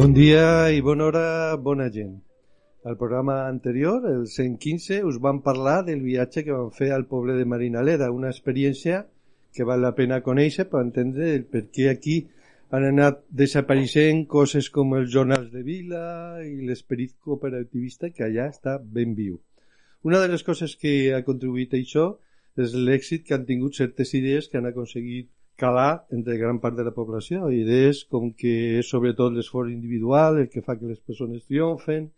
Bon dia i bona hora, bona gent. Al programa anterior, el 115, us vam parlar del viatge que vam fer al poble de Marinaleda, una experiència que val la pena conèixer per entendre el per què aquí han anat desapareixent coses com els jornals de vila i l'esperit cooperativista que allà està ben viu. Una de les coses que ha contribuït a això és l'èxit que han tingut certes idees que han aconseguit calar entre gran part de la població. Idees com que és sobretot l'esforç individual el que fa que les persones triomfen.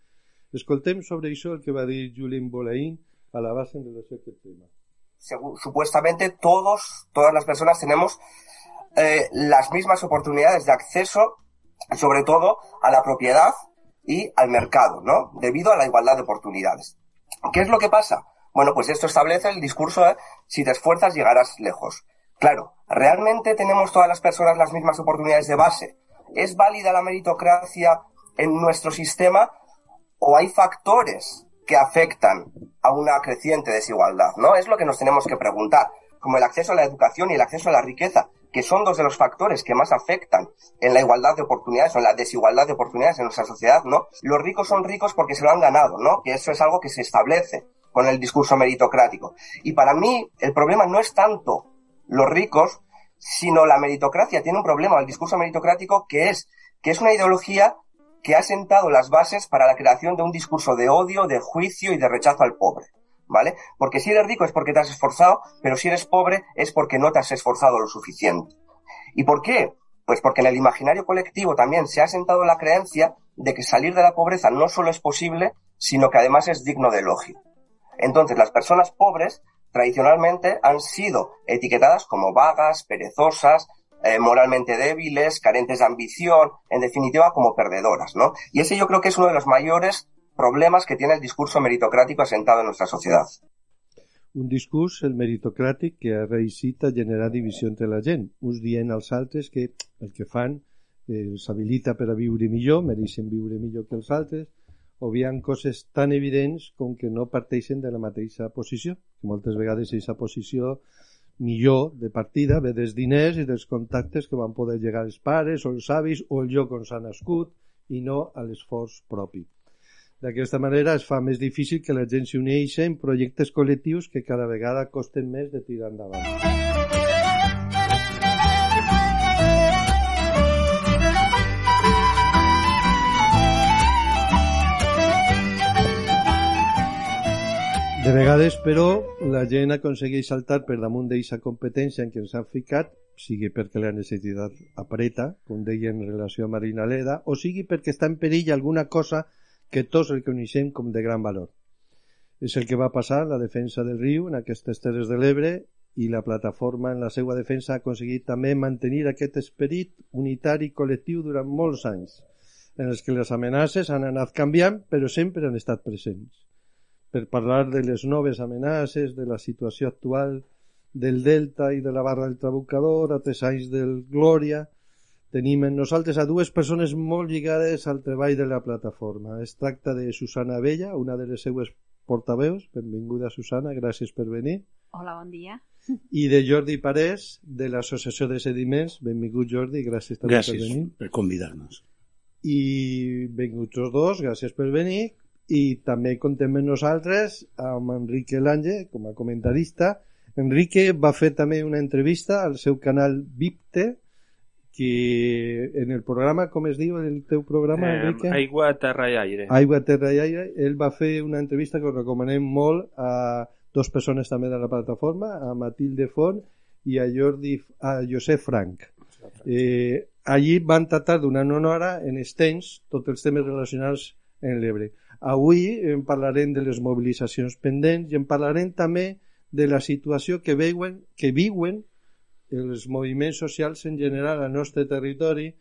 Escoltem sobre això el que va dir Julien Bolaín a la base en relació a tema. Supuestamente todos, todas las personas tenemos eh, las mismas oportunidades de acceso, sobre todo a la propiedad y al mercado, ¿no? Debido a la igualdad de oportunidades. ¿Qué es lo que pasa? Bueno, pues esto establece el discurso de si te esfuerzas llegarás lejos. Claro, ¿realmente tenemos todas las personas las mismas oportunidades de base? ¿Es válida la meritocracia en nuestro sistema o hay factores que afectan a una creciente desigualdad? ¿No? Es lo que nos tenemos que preguntar, como el acceso a la educación y el acceso a la riqueza, que son dos de los factores que más afectan en la igualdad de oportunidades o en la desigualdad de oportunidades en nuestra sociedad, ¿no? Los ricos son ricos porque se lo han ganado, ¿no? Que eso es algo que se establece con el discurso meritocrático. Y para mí el problema no es tanto los ricos, sino la meritocracia. Tiene un problema, el discurso meritocrático, que es que es una ideología que ha sentado las bases para la creación de un discurso de odio, de juicio y de rechazo al pobre. ¿Vale? Porque si eres rico es porque te has esforzado, pero si eres pobre es porque no te has esforzado lo suficiente. ¿Y por qué? Pues porque en el imaginario colectivo también se ha sentado la creencia de que salir de la pobreza no solo es posible, sino que además es digno de elogio. Entonces, las personas pobres tradicionalmente han sido etiquetadas como vagas, perezosas, eh, moralmente débiles, carentes de ambición, en definitiva como perdedoras, ¿no? Y ese yo creo que es uno de los mayores problemas que tiene el discurso meritocrático asentado en nuestra sociedad. Un discurs, el meritocràtic, que ha reeixit a generar divisió entre la gent, uns dient als altres que el que fan eh, els habilita per a viure millor, mereixen viure que els altres, obviant coses tan evidents com que no parteixen de la mateixa posició, que moltes vegades aquesta posició millor de partida ve dels diners i dels contactes que van poder llegar els pares o els avis o el lloc on s'ha nascut i no a l'esforç propi. D'aquesta manera es fa més difícil que la gent s'uneixi en projectes col·lectius que cada vegada costen més de tirar endavant. De vegades, però, la gent aconsegueix saltar per damunt d'eixa competència en què ens han ficat, sigui perquè la necessitat apreta, com deia en relació a Marina Leda, o sigui perquè està en perill alguna cosa que tots reconeixem com de gran valor. És el que va passar la defensa del riu en aquestes terres de l'Ebre i la plataforma en la seva defensa ha aconseguit també mantenir aquest esperit unitari col·lectiu durant molts anys, en els que les amenaces han anat canviant però sempre han estat presents per parlar de les noves amenaces, de la situació actual del Delta i de la barra del Trabucador, a tres anys del Glòria. Tenim en nosaltres a dues persones molt lligades al treball de la plataforma. Es tracta de Susana Vella, una de les seues portaveus. Benvinguda, Susana, gràcies per venir. Hola, bon dia. I de Jordi Parés, de l'Associació de Sediments. Benvingut, Jordi, gràcies també gràcies per venir. Gràcies per convidar-nos. I benvinguts tots dos, gràcies per venir i també contem amb nosaltres amb Enrique Lange com a comentarista. Enrique va fer també una entrevista al seu canal VIPTE que en el programa, com es diu el teu programa, eh, Enrique? Aigua, Terra i Aire. Aigua, Terra i Aire. Ell va fer una entrevista que us recomanem molt a dos persones també de la plataforma, a Matilde Font i a Jordi, a Josep Frank. Eh, allí van tratar durant una hora en extens tots els temes relacionats en l'Ebre. Avui en parlarem de les mobilitzacions pendents i en parlarem també de la situació que veuen, que viuen els moviments socials en general al nostre territori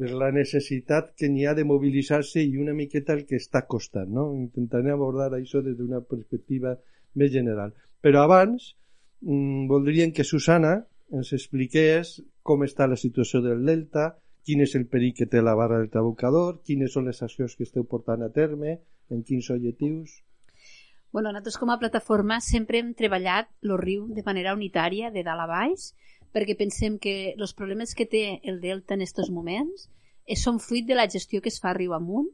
per la necessitat que n'hi ha de mobilitzar-se i una miqueta el que està costant. No? Intentaré abordar això des d'una perspectiva més general. Però abans mmm, voldríem que Susana ens expliqués com està la situació del Delta, quin és el perill que té la barra del trabucador, quines són les accions que esteu portant a terme, en quins objectius... Bueno, nosaltres com a plataforma sempre hem treballat el riu de manera unitària, de dalt a baix, perquè pensem que els problemes que té el Delta en aquests moments eh, són fruit de la gestió que es fa riu amunt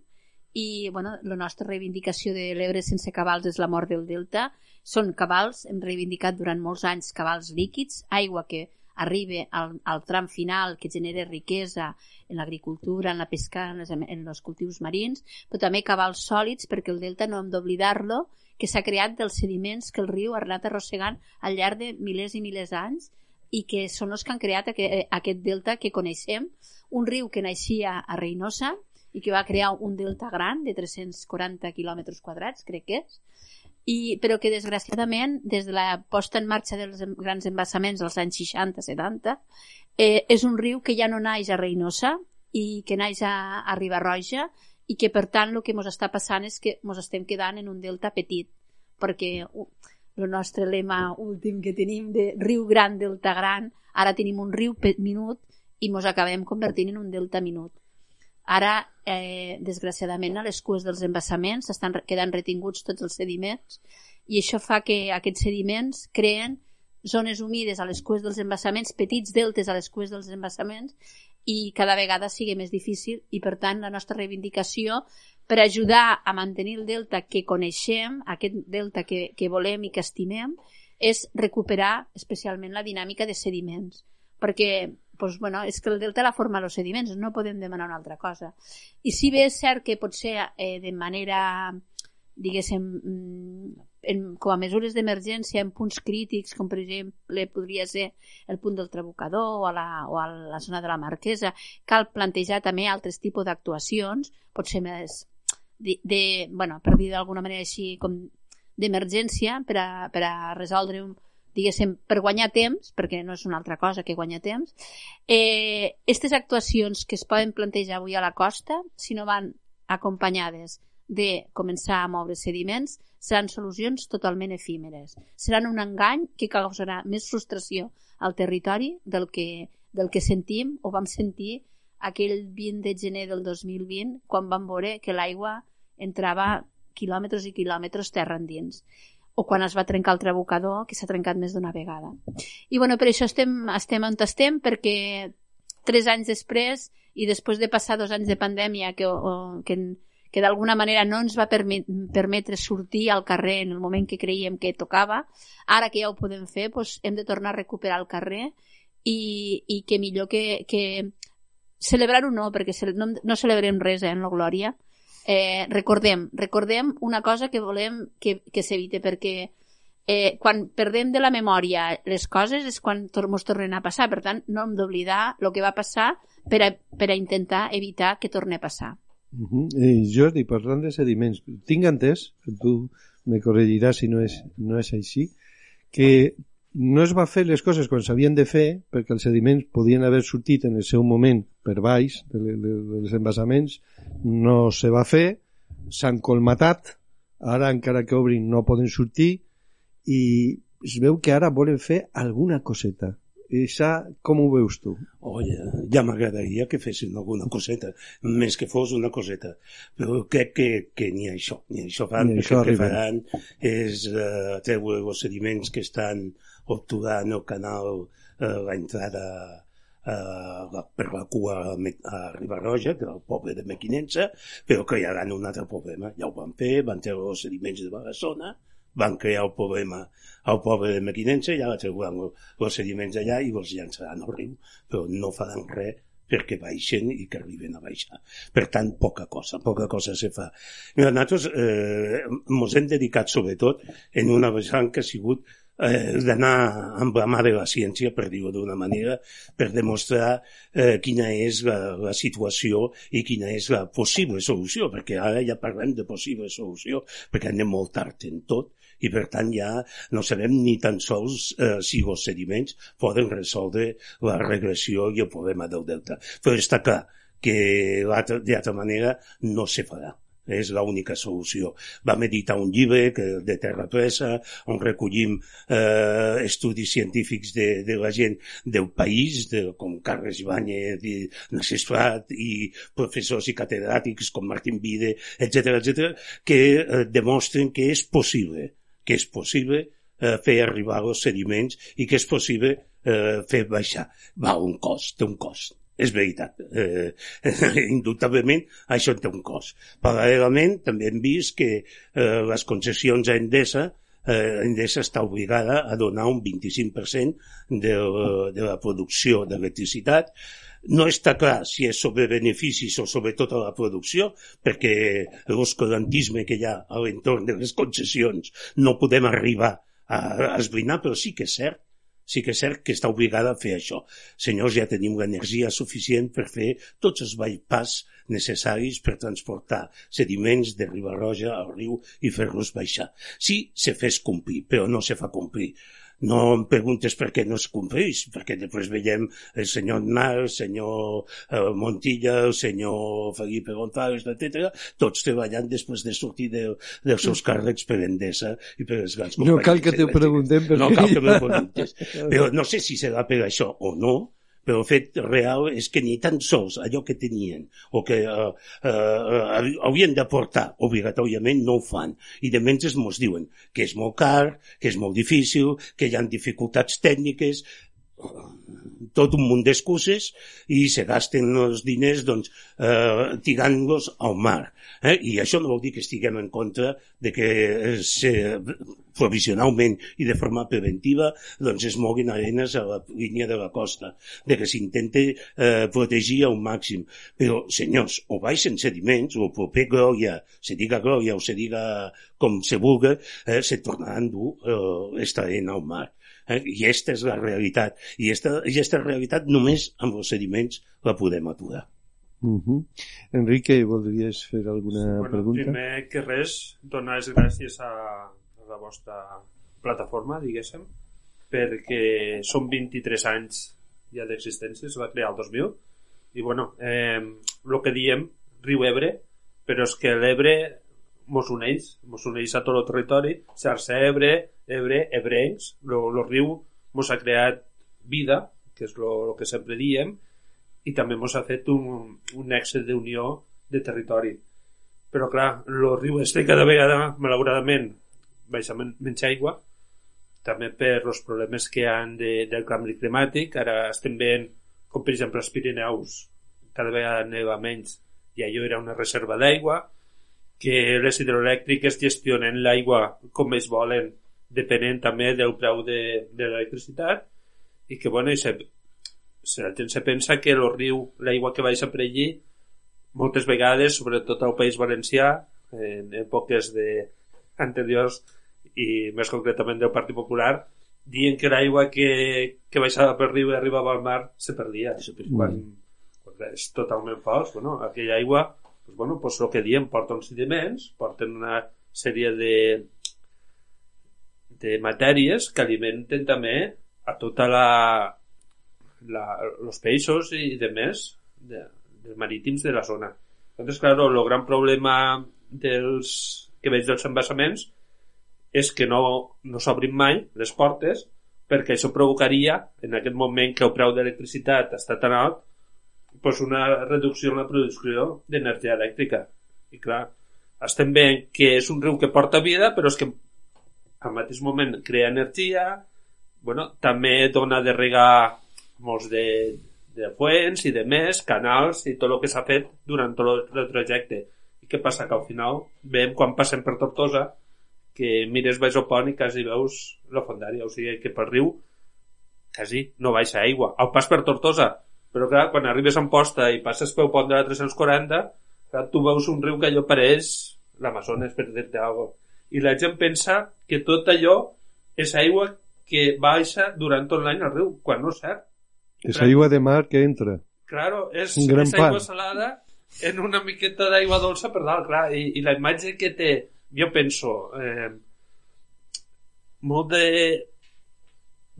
i bueno, la nostra reivindicació de l'Ebre sense cabals és la mort del Delta. Són cabals, hem reivindicat durant molts anys cabals líquids, aigua que arriba al, al tram final que genera riquesa en l'agricultura, en la pesca, en, les, en els cultius marins, però també cabals sòlids perquè el delta no hem d'oblidar-lo que s'ha creat dels sediments que el riu ha anat arrossegant al llarg de milers i milers d'anys i que són els que han creat aquest, aquest delta que coneixem, un riu que naixia a Reinosa i que va crear un delta gran de 340 quilòmetres quadrats, crec que és, i, però que desgraciadament des de la posta en marxa dels grans embassaments dels anys 60-70 eh, és un riu que ja no naix a Reinosa i que naix a, a Ribarroja i que per tant el que ens està passant és que ens estem quedant en un delta petit perquè uh, el nostre lema últim que tenim de riu gran, delta gran ara tenim un riu minut i ens acabem convertint en un delta minut Ara, eh, desgraciadament, a les cues dels embassaments estan quedant retinguts tots els sediments i això fa que aquests sediments creen zones humides a les cues dels embassaments, petits deltes a les cues dels embassaments i cada vegada sigui més difícil i per tant la nostra reivindicació per ajudar a mantenir el delta que coneixem, aquest delta que, que volem i que estimem, és recuperar especialment la dinàmica de sediments perquè pues, bueno, és que el delta la forma els sediments, no podem demanar una altra cosa. I si bé és cert que potser eh, de manera, diguéssim, mm, en, com a mesures d'emergència en punts crítics, com per exemple podria ser el punt del Trabucador o a la, o a la zona de la Marquesa, cal plantejar també altres tipus d'actuacions, potser més de, de, bueno, per dir d'alguna manera així com d'emergència per, a, per a resoldre un, diguéssim, per guanyar temps, perquè no és una altra cosa que guanyar temps, eh, aquestes actuacions que es poden plantejar avui a la costa, si no van acompanyades de començar a moure sediments, seran solucions totalment efímeres. Seran un engany que causarà més frustració al territori del que, del que sentim o vam sentir aquell 20 de gener del 2020 quan vam veure que l'aigua entrava quilòmetres i quilòmetres terra endins o quan es va trencar el trabucador, que s'ha trencat més d'una vegada. I bueno, per això estem, estem on estem, perquè tres anys després, i després de passar dos anys de pandèmia que, o, que, que d'alguna manera no ens va permetre sortir al carrer en el moment que creiem que tocava, ara que ja ho podem fer, doncs hem de tornar a recuperar el carrer i, i que millor que, que celebrar-ho no, perquè no, no celebrem res eh, en la glòria, eh, recordem, recordem una cosa que volem que, que s'evite perquè eh, quan perdem de la memòria les coses és quan ens tornen a passar per tant no hem d'oblidar el que va passar per a, per a intentar evitar que torni a passar uh -huh. eh, Jordi, parlant de sediments tinc entès, tu me corregiràs si no és, no és així que no es va fer les coses quan s'havien de fer perquè els sediments podien haver sortit en el seu moment per baix dels embassaments no se va fer s'han colmatat ara encara que obrin no poden sortir i es veu que ara volen fer alguna coseta Això com ho veus tu? Oye, ja m'agradaria que fessin alguna coseta, més que fos una coseta. Però crec que, que ni això, ni això fan, ni això que faran és uh, treure els sediments que estan obturant el canal, eh, l'entrada eh, per la cua a Ribarroja, que era el poble de Mequinensa, però crearan un altre problema. Ja ho van fer, van treure els sediments de Barcelona, van crear el problema al poble de Mequinensa i ara treuran els sediments allà i els llançaran al riu, però no faran res perquè baixen i que arriben a baixar. Per tant, poca cosa, poca cosa se fa. Mira, nosaltres eh, hem dedicat sobretot en una vessant que ha sigut eh, d'anar amb la mà de la ciència, per dir-ho d'una manera, per demostrar eh, quina és la, la situació i quina és la possible solució, perquè ara ja parlem de possible solució, perquè anem molt tard en tot, i per tant ja no sabem ni tan sols eh, si els sediments poden resoldre la regressió i el problema del delta. Però està clar que d'altra manera no se farà és l'única solució. Vam editar un llibre que, de Terra Presa on recollim eh, estudis científics de, de la gent del país, de, com Carles Ibáñez i Nassesfrat i professors i catedràtics com Martín Vide, etc etc, que eh, demostren que és possible, que és possible eh, fer arribar els sediments i que és possible eh, fer baixar. Va, un cost, té un cost és veritat. Eh, indubtablement, això té un cost. Paral·lelament, també hem vist que eh, les concessions a Endesa eh, Endesa està obligada a donar un 25% de, de la producció d'electricitat. No està clar si és sobre beneficis o sobre tota la producció, perquè l'escolantisme que hi ha a l'entorn de les concessions no podem arribar a, esbrinar, però sí que és cert sí que és cert que està obligada a fer això. Senyors, ja tenim l'energia suficient per fer tots els bypass necessaris per transportar sediments de Ribarroja al riu i fer-los baixar. Sí, se fes complir, però no se fa complir. No em preguntes per què no es compleix, perquè després veiem el senyor Nar, el senyor eh, Montilla, el senyor Felipe González, etc., tots treballant després de sortir de, dels seus càrrecs per Endesa i per les grans companyies. No cal que te preguntem No cal que me preguntes. Però no sé si serà per això o no, però el fet real és que ni tan sols allò que tenien o que uh, uh, haurien d'aportar obligatòriament no ho fan. I de menys ens diuen que és molt car, que és molt difícil, que hi ha dificultats tècniques, tot un munt d'excuses i se gasten els diners doncs, eh, tirant-los al mar. Eh? I això no vol dir que estiguem en contra de que se, provisionalment i de forma preventiva doncs es moguin arenes a la línia de la costa, de que s'intente eh, protegir al màxim. Però, senyors, o baixen sediments, o proper Glòria, se diga Glòria o se diga com se vulga, eh, se tornarà a endur eh, esta arena al mar. Eh? I aquesta és la realitat. I aquesta, i aquesta realitat només amb els sediments la podem aturar. Uh -huh. Enrique, voldries fer alguna sí, bueno, pregunta? Primer que res, donar les gràcies a, a la vostra plataforma, diguéssim, perquè són 23 anys ja d'existència, es va crear el 2000, i bueno, eh, el que diem, riu Ebre, però és que l'Ebre mos uneix, mos uneix a tot el territori, xarxa Ebre, Ebre, ebrencs, el riu mos ha creat vida, que és el que sempre diem, i també mos ha fet un, un èxit d'unió de territori. Però clar, el riu este cada vegada, malauradament, baixa menys aigua, també per els problemes que han de, del canvi climàtic. Ara estem veient com, per exemple, els Pirineus cada vegada neva menys i allò era una reserva d'aigua, que les hidroelèctriques gestionen l'aigua com es volen depenent també del preu de, de l'electricitat. I que bueno, i se, se, la gent se pensa que el riu, l'aigua que baixa per allí moltes vegades, sobretot al País Valencià en èpoques de, anteriors i més concretament del Partit Popular dient que l'aigua que, que baixava per riu i arribava al mar se perdia. Mm. quan, quan és totalment fals bueno, aquella aigua pues, bueno, pues el que diem porta uns sediments porten una sèrie de, de matèries que alimenten també a tota la, la els peixos i de més de, dels marítims de la zona. Entonces, claro, el gran problema dels que veig dels embassaments és que no, no s'obrin mai les portes perquè això provocaria, en aquest moment que el preu d'electricitat està tan alt, pues una reducció en la producció d'energia elèctrica. I clar, estem veient que és un riu que porta vida, però és que al mateix moment crea energia, bueno, també dona de regar molts de, de fuents i de més, canals i tot el que s'ha fet durant tot el trajecte. I què passa? Que al final veiem quan passem per Tortosa que mires baix el pont i quasi veus la fondària, o sigui que pel riu quasi no baixa aigua. Al pas per Tortosa, però clar, quan arribes a Amposta i passes pel pont de la 340, clar, tu veus un riu que allò pareix l'Amazones, per dir-te alguna cosa i la gent pensa que tot allò és aigua que baixa durant tot l'any al riu, quan no és cert. És aigua de mar que entra. Claro, és, Un gran és aigua pan. salada en una miqueta d'aigua dolça per dalt, clar, i, i la imatge que té, jo penso, eh, molt de,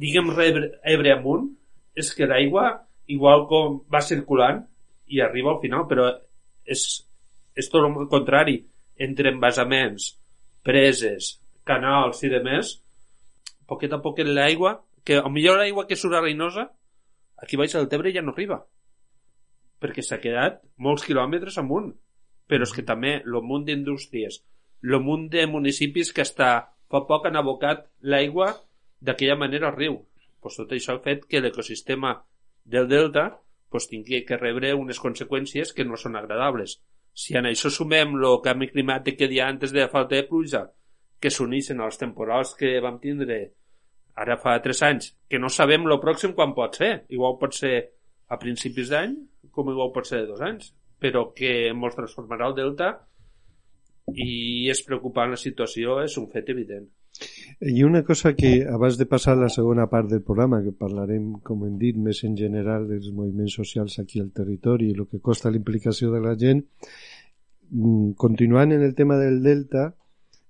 diguem, rebre, Ebre amunt, és que l'aigua, igual com va circulant, i arriba al final, però és, és tot el contrari, entre embasaments, preses, canals i demés, poquet a poquet l'aigua, que a millor l'aigua que surt a Reinosa, aquí baix al Tebre ja no arriba perquè s'ha quedat molts quilòmetres amunt. Però és que també el munt d'indústries el munt de municipis que està fa poc han abocat l'aigua d'aquella manera al riu. Pues tot això ha fet que l'ecosistema del delta pues, tingui que rebre unes conseqüències que no són agradables si a això sumem el canvi climàtic que hi ha antes de la falta de pluja que s'uneixen als temporals que vam tindre ara fa 3 anys, que no sabem lo pròxim quan pot ser. Igual pot ser a principis d'any, com igual pot ser de dos anys, però que ens transformarà el delta i és preocupant la situació, és un fet evident. I una cosa que abans de passar a la segona part del programa, que parlarem, com hem dit, més en general dels moviments socials aquí al territori i el que costa la implicació de la gent, mm, continuant en el tema del Delta,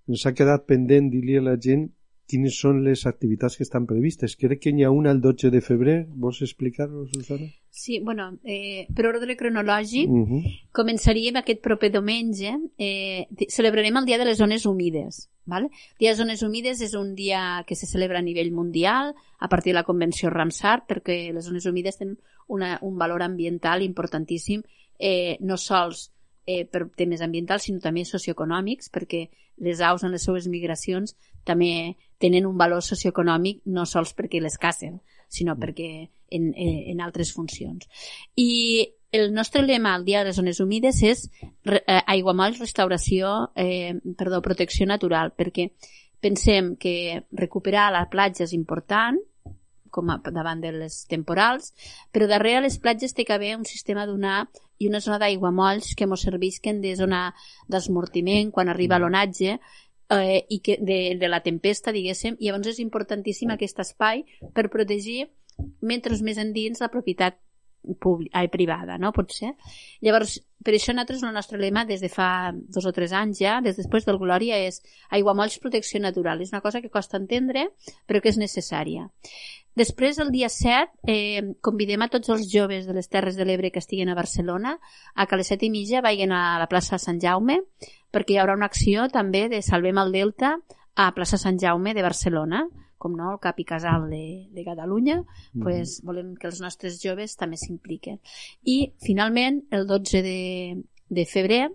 ens ha quedat pendent dir-li a la gent quines són les activitats que estan previstes. Crec que n'hi ha una el 12 de febrer. Vols explicar-ho, Susana? Sí, bueno, eh, per ordre cronològic, Uh -huh. començaríem aquest proper diumenge, eh, celebrarem el Dia de les Zones Humides. ¿vale? El Dia de les Zones Humides és un dia que se celebra a nivell mundial a partir de la Convenció Ramsar perquè les zones humides tenen una, un valor ambiental importantíssim eh, no sols eh, per temes ambientals sinó també socioeconòmics perquè les aus en les seues migracions també tenen un valor socioeconòmic no sols perquè les cacen sinó perquè en, en, en altres funcions. I el nostre lema al Dia de les Zones Humides és eh, aiguamolls, restauració, eh, perdó, protecció natural, perquè pensem que recuperar la platja és important, com a, davant de les temporals, però darrere les platges té que haver un sistema d'una i una zona d'aiguamolls que ens servisquen de zona d'esmortiment quan arriba l'onatge eh, i que de, de la tempesta, diguéssim, i llavors és importantíssim aquest espai per protegir mentre més endins la propietat ai, privada, no? Pot ser. Llavors, per això nosaltres el nostre lema des de fa dos o tres anys ja, des després del Glòria, és aiguamolls protecció natural. És una cosa que costa entendre, però que és necessària. Després, el dia 7, eh, convidem a tots els joves de les Terres de l'Ebre que estiguen a Barcelona a que a les 7 i mitja vagin a la plaça Sant Jaume perquè hi haurà una acció també de Salvem el Delta a plaça Sant Jaume de Barcelona com no, el cap i casal de, de Catalunya, mm. pues, volem que els nostres joves també s'impliquen. I, finalment, el 12 de, de febrer,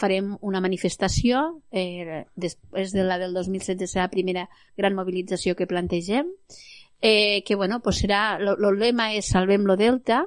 farem una manifestació, eh, després de la del 2016 serà la primera gran mobilització que plantegem, eh, que bueno, pues serà, el lema és Salvem lo Delta,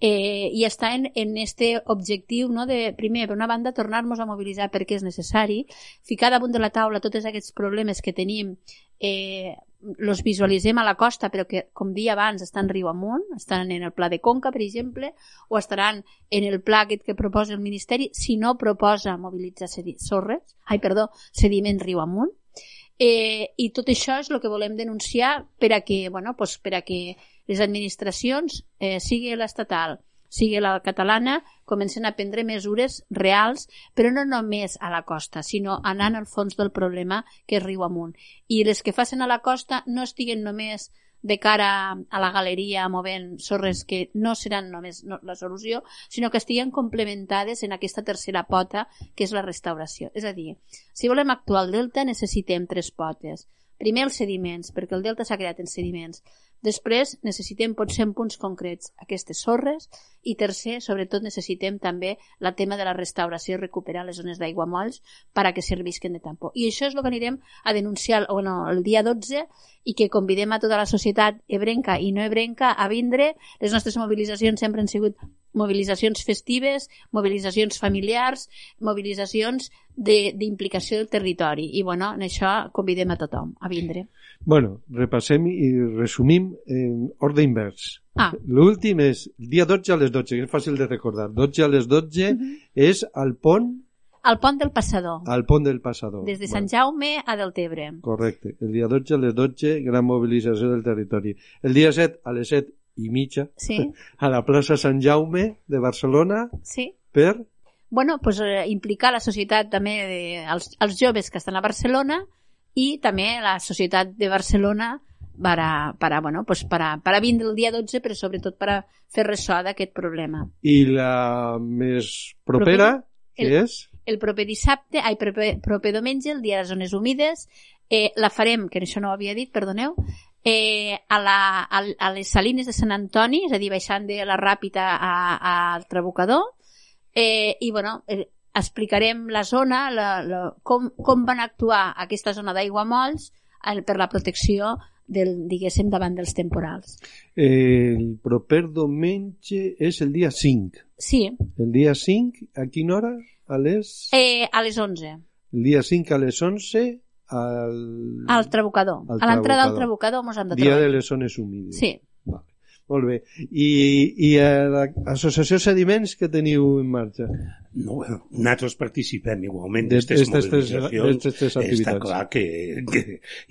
eh, i està en, en este objectiu no, de, primer, per una banda, tornar-nos a mobilitzar perquè és necessari, ficar damunt de la taula tots aquests problemes que tenim eh, los visualitzem a la costa, però que, com dia abans, estan riu amunt, estan en el pla de Conca, per exemple, o estaran en el pla aquest que proposa el Ministeri, si no proposa mobilitzar sorres, ai, perdó, sediment riu amunt. Eh, I tot això és el que volem denunciar per a que, bueno, pues per a que les administracions, eh, sigui l'estatal, sigui la catalana, comencen a prendre mesures reals, però no només a la costa, sinó anant al fons del problema que és riu amunt. I les que facin a la costa no estiguen només de cara a la galeria movent sorres que no seran només la solució, sinó que estiguen complementades en aquesta tercera pota que és la restauració. És a dir, si volem actuar al delta necessitem tres potes. Primer els sediments, perquè el delta s'ha creat en sediments. Després necessitem potser en punts concrets aquestes sorres i tercer, sobretot necessitem també la tema de la restauració i recuperar les zones d'aigua molls per a que servisquen de tampó. I això és el que anirem a denunciar bueno, el dia 12 i que convidem a tota la societat ebrenca i no ebrenca a vindre. Les nostres mobilitzacions sempre han sigut mobilitzacions festives, mobilitzacions familiars, mobilitzacions d'implicació de, del territori. I bueno, en això convidem a tothom a vindre. Bueno, repassem i resumim en ordre invers. Ah. L'últim és el dia 12 a les 12, que és fàcil de recordar. 12 a les 12 uh -huh. és al pont Al pont del Passador. Al pont del Passador. Des de Sant Jaume a Deltebre. Correcte. El dia 12 a les 12, gran mobilització del territori. El dia 7 a les 7 i mitja Sí, a la plaça Sant Jaume de Barcelona sí. per... Bueno, pues, eh, implicar la societat també, de, els, els joves que estan a Barcelona i també la societat de Barcelona para, para, bueno, pues para, para vindre el dia 12, però sobretot per a fer ressò d'aquest problema. I la més propera, que El- és... El proper dissabte, ai, proper, proper diumenge, el dia de les zones humides, eh, la farem, que això no ho havia dit, perdoneu, eh, a, la, a, a les salines de Sant Antoni, és a dir, baixant de la Ràpita a, a, al Trabucador, eh, i bueno, eh, explicarem la zona, la, la, com, com van actuar aquesta zona d'aiguamolls eh, per la protecció del, diguéssim, davant dels temporals. El proper diumenge és el dia 5. Sí, El dia 5, a quina hora? A les... eh, a les 11, El dia 5 a les 11 al... al Trabucador. Al a l'entrada al Trabucador. Mos han de Dia trobar. de les zones humides. Sí, Vale. Molt bé. I, i a l'associació Sediments que teniu en marxa? No, bueno, nosaltres participem igualment d'aquestes mobilitzacions. d'estes tres Està activitats. clar que, que,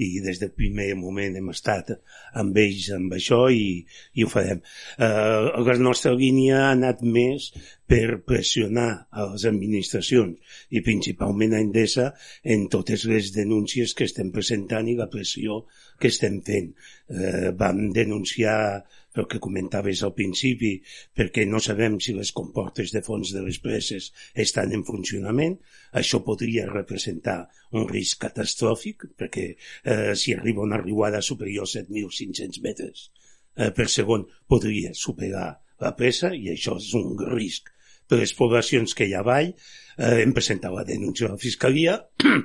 i des del primer moment hem estat amb ells amb això i, i ho farem. Uh, la nostra línia ha anat més per pressionar a les administracions i principalment a Endesa en totes les denúncies que estem presentant i la pressió que estem fent. Eh, vam denunciar el que comentaves al principi, perquè no sabem si les comportes de fons de les preses estan en funcionament. Això podria representar un risc catastròfic, perquè eh, si arriba una riuada superior a 7.500 metres eh, per segon podria superar la presa i això és un risc per les poblacions que hi ha avall. Eh, hem presentat la denúncia a la Fiscalia,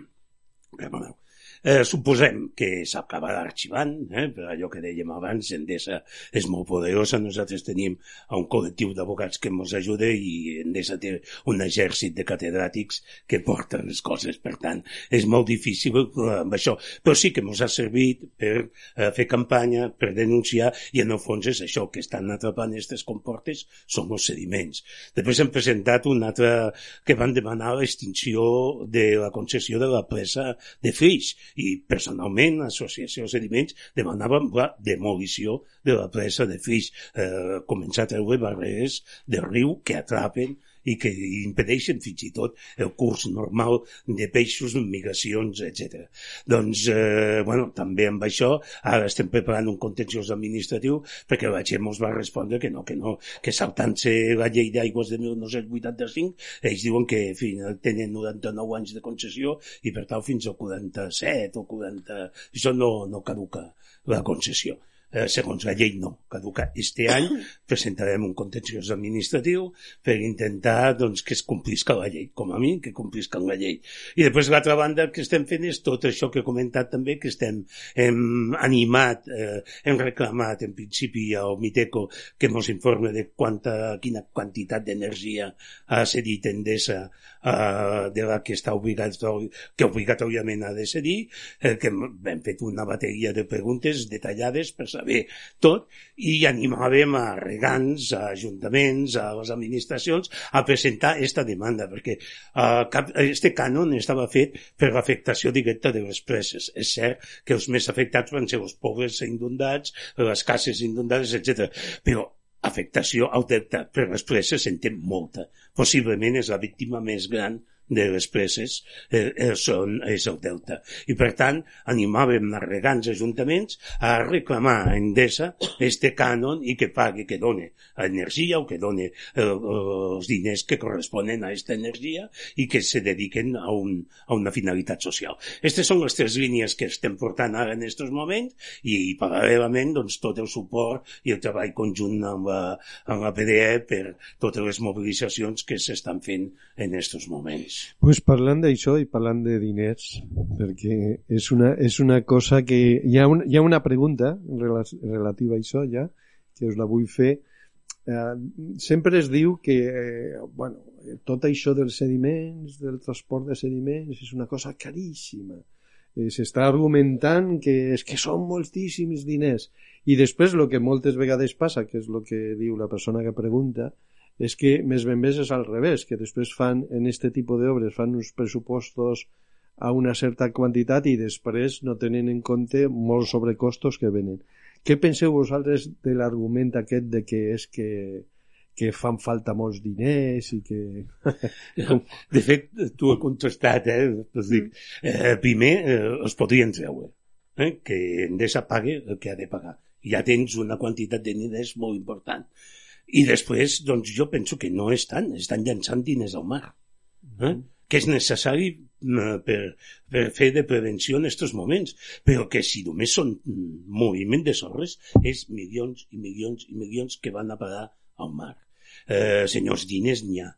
Eh, suposem que s'acabarà arxivant, eh, per allò que dèiem abans, Endesa és molt poderosa, nosaltres tenim un col·lectiu d'abogats que ens ajuda i Endesa té un exèrcit de catedràtics que porten les coses, per tant, és molt difícil eh, amb això, però sí que ens ha servit per eh, fer campanya, per denunciar, i en el fons és això, que estan atrapant aquestes comportes són els sediments. Després hem presentat un altre que van demanar l'extinció de la concessió de la presa de Flix, i personalment l'Associació de Sediments demanàvem la demolició de la presa de Flix, eh, començar a treure barreres de riu que atrapen i que impedeixen fins i tot el curs normal de peixos, migracions, etc. Doncs, eh, bueno, també amb això, ara estem preparant un contenciós administratiu perquè la gent ens va respondre que no, que no, que saltant-se la llei d'aigües de 1985, ells diuen que fin, tenen 99 anys de concessió i per tant fins al 47 o 40... Això no, no caduca la concessió. Eh, segons la llei no caduca. Este any presentarem un contenciós administratiu per intentar doncs, que es complisca la llei, com a mi, que complisca la llei. I després l'altra banda que estem fent és tot això que he comentat també, que estem hem animat, eh, hem reclamat en principi al Miteco que ens informe de quanta, quina quantitat d'energia ha cedit Endesa eh, de la que està obligatori, que obligatòriament ha de cedir, eh, que hem fet una bateria de preguntes detallades per saber tot i animàvem a regants, a ajuntaments, a les administracions a presentar aquesta demanda, perquè eh, cap, este cànon estava fet per l'afectació directa de les preses. És cert que els més afectats van ser els pobres inundats, les cases inundades, etc. Però afectació al per les preses en té molta. Possiblement és la víctima més gran de les preses eh, eh, són, és el delta. I per tant, animàvem a regants ajuntaments a reclamar a Endesa este cànon i que pagui, que done energia o que done eh, els diners que corresponen a aquesta energia i que se dediquen a, un, a una finalitat social. Aquestes són les tres línies que estem portant ara en aquests moments i, i paral·lelament doncs, tot el suport i el treball conjunt amb la, amb la PDE per totes les mobilitzacions que s'estan fent en aquests moments. Pues parlant d'això i parlant de diners, perquè és una, és una cosa que... Hi ha, un, hi ha una pregunta rela- relativa a això ja, que us la vull fer. Eh, sempre es diu que eh, bueno, tot això dels sediments, del transport de sediments, és una cosa caríssima. Eh, S'està argumentant que és que són moltíssims diners. I després el que moltes vegades passa, que és el que diu la persona que pregunta, és que més ben més és al revés, que després fan, en este tipus d'obres, fan uns pressupostos a una certa quantitat i després no tenen en compte molts sobrecostos que venen. Què penseu vosaltres de l'argument aquest de que és que que fan falta molts diners i que... de fet, tu has contestat, eh? Pues dic, eh primer, eh, es podrien treure, eh? que Endesa pague el que ha de pagar. Ja tens una quantitat de diners molt important. I després, doncs jo penso que no estan, estan llançant diners al mar. Eh? que és necessari eh, per, per fer de prevenció en aquests moments, però que si només són moviment de sorres, és milions i milions i milions que van a parar al mar. Eh, senyors diners n'hi ha.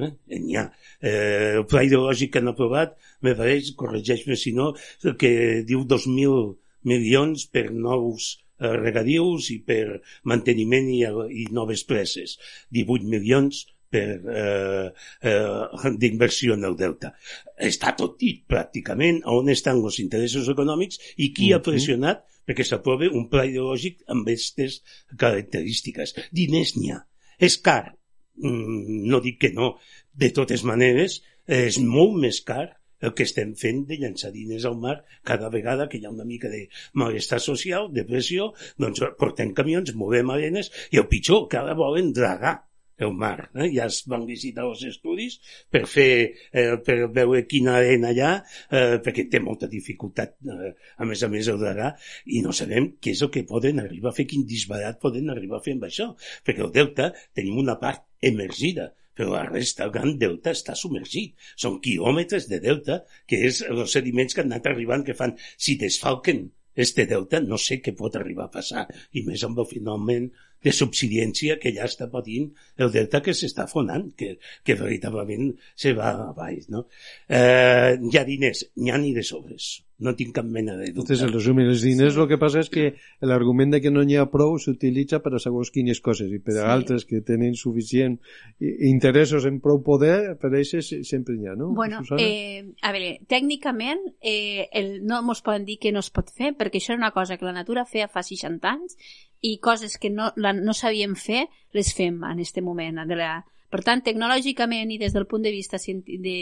Eh? N'hi ha. Eh, el pla ideològic que han aprovat, me pareix, corregeix-me si no, que diu 2.000 milions per nous eh, regadius i per manteniment i, i noves preses. 18 milions per eh, eh, d'inversió en el delta. Està tot dit, pràcticament, on estan els interessos econòmics i qui mm -hmm. ha pressionat perquè s'aprove un pla ideològic amb aquestes característiques. Diners n'hi ha. És car? Mm, no dic que no. De totes maneres, és molt més car el que estem fent de llançar diners al mar cada vegada que hi ha una mica de malestar social, de pressió, doncs portem camions, movem arenes i el pitjor, que ara volen dragar el mar. Eh? Ja es van visitar els estudis per fer, eh, per veure quina arena hi ha, eh, perquè té molta dificultat, eh, a més a més, el dragà, i no sabem què és el que poden arribar a fer, quin disbarat poden arribar a fer amb això, perquè el delta tenim una part emergida, però la resta, el gran delta, està submergit. Són quilòmetres de delta, que és els sediments que han anat arribant, que fan, si desfalquen este delta, no sé què pot arribar a passar, i més amb el fenomen de subsidiència que ja està patint el delta que s'està fonant, que, que veritablement se va a baix. No? Eh, hi ha diners, n'hi ha ni de sobres. No tinc cap mena de dubte. Entonces, en resum, els diners sí. el que passa és que l'argument de que no n'hi ha prou s'utilitza per a segons quines coses i per a sí. altres que tenen suficient interessos en prou poder, per a això sempre n'hi ha, no? Bueno, eh, a veure, tècnicament eh, el, no ens poden dir que no es pot fer perquè això era una cosa que la natura feia fa 60 anys i coses que no, la, no sabíem fer, les fem en aquest moment. De la... Per tant, tecnològicament i des del punt de vista de, de,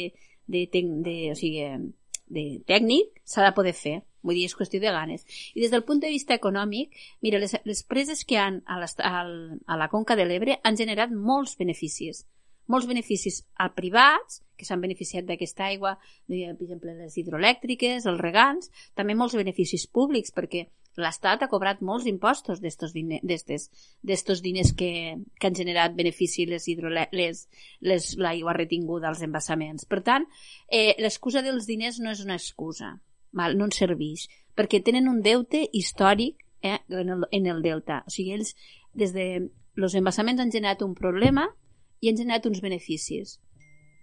de, de, o sigui, de tècnic, s'ha de poder fer. Vull dir, és qüestió de ganes. I des del punt de vista econòmic, mira, les, les preses que han a, a, a la Conca de l'Ebre han generat molts beneficis molts beneficis a privats, que s'han beneficiat d'aquesta aigua, per exemple, les hidroelèctriques, els regants, també molts beneficis públics, perquè l'Estat ha cobrat molts impostos d'estos diners, diners que, que han generat benefici les les, les, l'aigua retinguda als embassaments. Per tant, eh, l'excusa dels diners no és una excusa, val? no ens serveix, perquè tenen un deute històric eh, en, el, en el delta. O sigui, ells, des de els embassaments han generat un problema i han generat uns beneficis.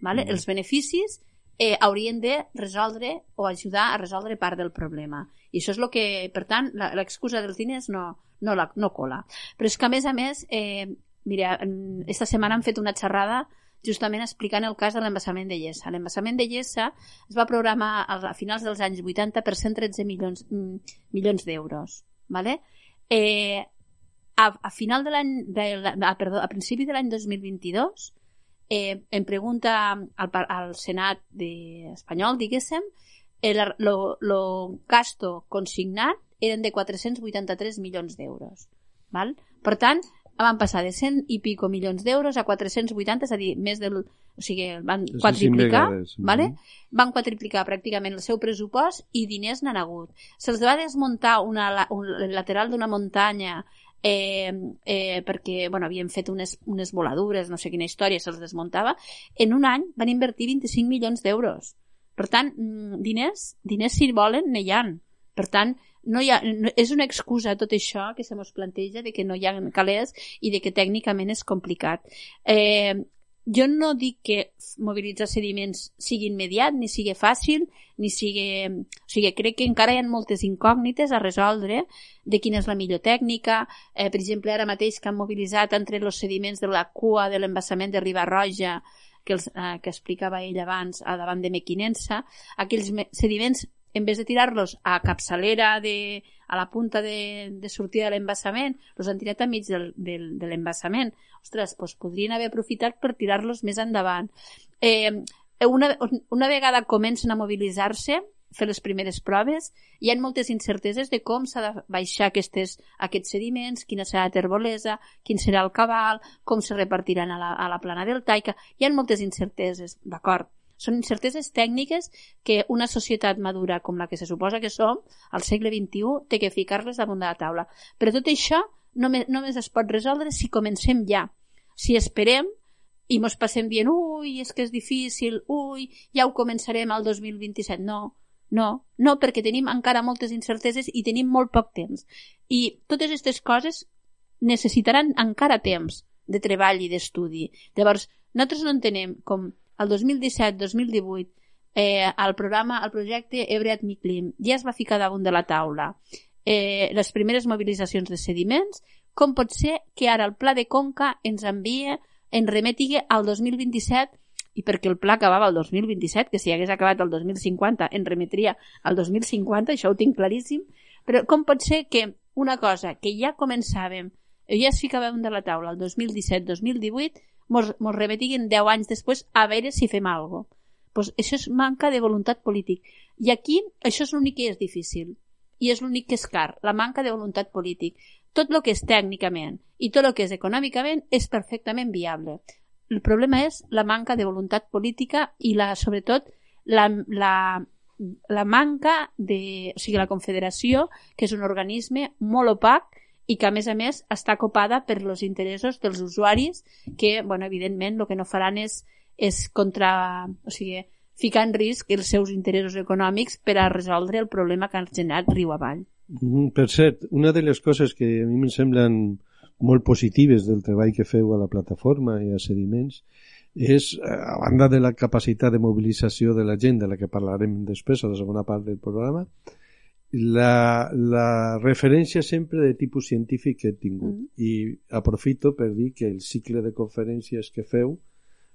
Vale? Mm. Els beneficis eh, haurien de resoldre o ajudar a resoldre part del problema. I això és el que, per tant, l'excusa dels diners no, no, la, no cola. Però és que, a més a més, eh, mira, esta setmana han fet una xerrada justament explicant el cas de l'embassament de Llessa. L'embassament de Llessa es va programar a finals dels anys 80 per 113 milions, mm, milions d'euros. Vale? Eh, a, a final de l'any, perdó, a principi de l'any 2022, eh, em pregunta al, al Senat de espanyol, diguéssim, el lo, lo gasto consignat eren de 483 milions d'euros. Val? Per tant, van passar de 100 i pico milions d'euros a 480, és a dir, més del... O sigui, van quadriplicar, vale? van quadriplicar pràcticament el seu pressupost i diners n'han hagut. Se'ls va desmuntar una, un lateral d'una muntanya eh, eh, perquè bueno, havien fet unes, unes voladures, no sé quina història, se'ls desmuntava, en un any van invertir 25 milions d'euros. Per tant, mm, diners, diners si volen, n'hi ha. Per tant, no hi ha, no, és una excusa tot això que se mos planteja de que no hi ha calés i de que tècnicament és complicat. Eh, jo no dic que mobilitzar sediments sigui immediat, ni sigui fàcil, ni sigui... O sigui, crec que encara hi ha moltes incògnites a resoldre de quina és la millor tècnica. Eh, per exemple, ara mateix que han mobilitzat entre els sediments de la cua de l'embassament de Riba-roja, que, els, eh, que explicava ell abans a davant de Mequinensa, aquells sediments en vez de tirar-los a capçalera de, a la punta de, de sortida de l'embassament, els han tirat a mig del, del, de l'embassament. Ostres, doncs podrien haver aprofitat per tirar-los més endavant. Eh, una, una vegada comencen a mobilitzar-se, fer les primeres proves, hi ha moltes incerteses de com s'ha de baixar aquestes, aquests sediments, quina serà la terbolesa, quin serà el cabal, com se repartiran a la, a la plana deltaica. Hi ha moltes incerteses, d'acord. Són incerteses tècniques que una societat madura com la que se suposa que som, al segle XXI, té que ficar-les damunt de la taula. Però tot això només, només es pot resoldre si comencem ja. Si esperem i mos passem dient, ui, és que és difícil, ui, ja ho començarem al 2027. No, no, no, perquè tenim encara moltes incerteses i tenim molt poc temps. I totes aquestes coses necessitaran encara temps de treball i d'estudi. Llavors, nosaltres no entenem com el 2017-2018 eh, el programa, el projecte Ebreat Miclim ja es va ficar damunt de la taula eh, les primeres mobilitzacions de sediments, com pot ser que ara el Pla de Conca ens envia, en remetigui al 2027 i perquè el pla acabava el 2027, que si hagués acabat el 2050 en remetria al 2050, això ho tinc claríssim, però com pot ser que una cosa que ja començàvem, ja es ficàvem de la taula el 2017-2018, mos, mos repetiguin 10 anys després a veure si fem alguna cosa. Pues això és manca de voluntat polític. I aquí això és l'únic que és difícil. I és l'únic que és car, la manca de voluntat polític. Tot el que és tècnicament i tot el que és econòmicament és perfectament viable el problema és la manca de voluntat política i la, sobretot la, la, la manca de... O sigui, la Confederació, que és un organisme molt opac i que, a més a més, està copada per els interessos dels usuaris que, bueno, evidentment, el que no faran és, és contra... O sigui, ficar en risc els seus interessos econòmics per a resoldre el problema que han generat riu avall. Mm, per cert, una de les coses que a mi em semblen molt positives del treball que feu a la plataforma i a sediments és, eh, a banda de la capacitat de mobilització de la gent, de la que parlarem després a la segona part del programa, la, la referència sempre de tipus científic que he tingut. Mm. I aprofito per dir que el cicle de conferències que feu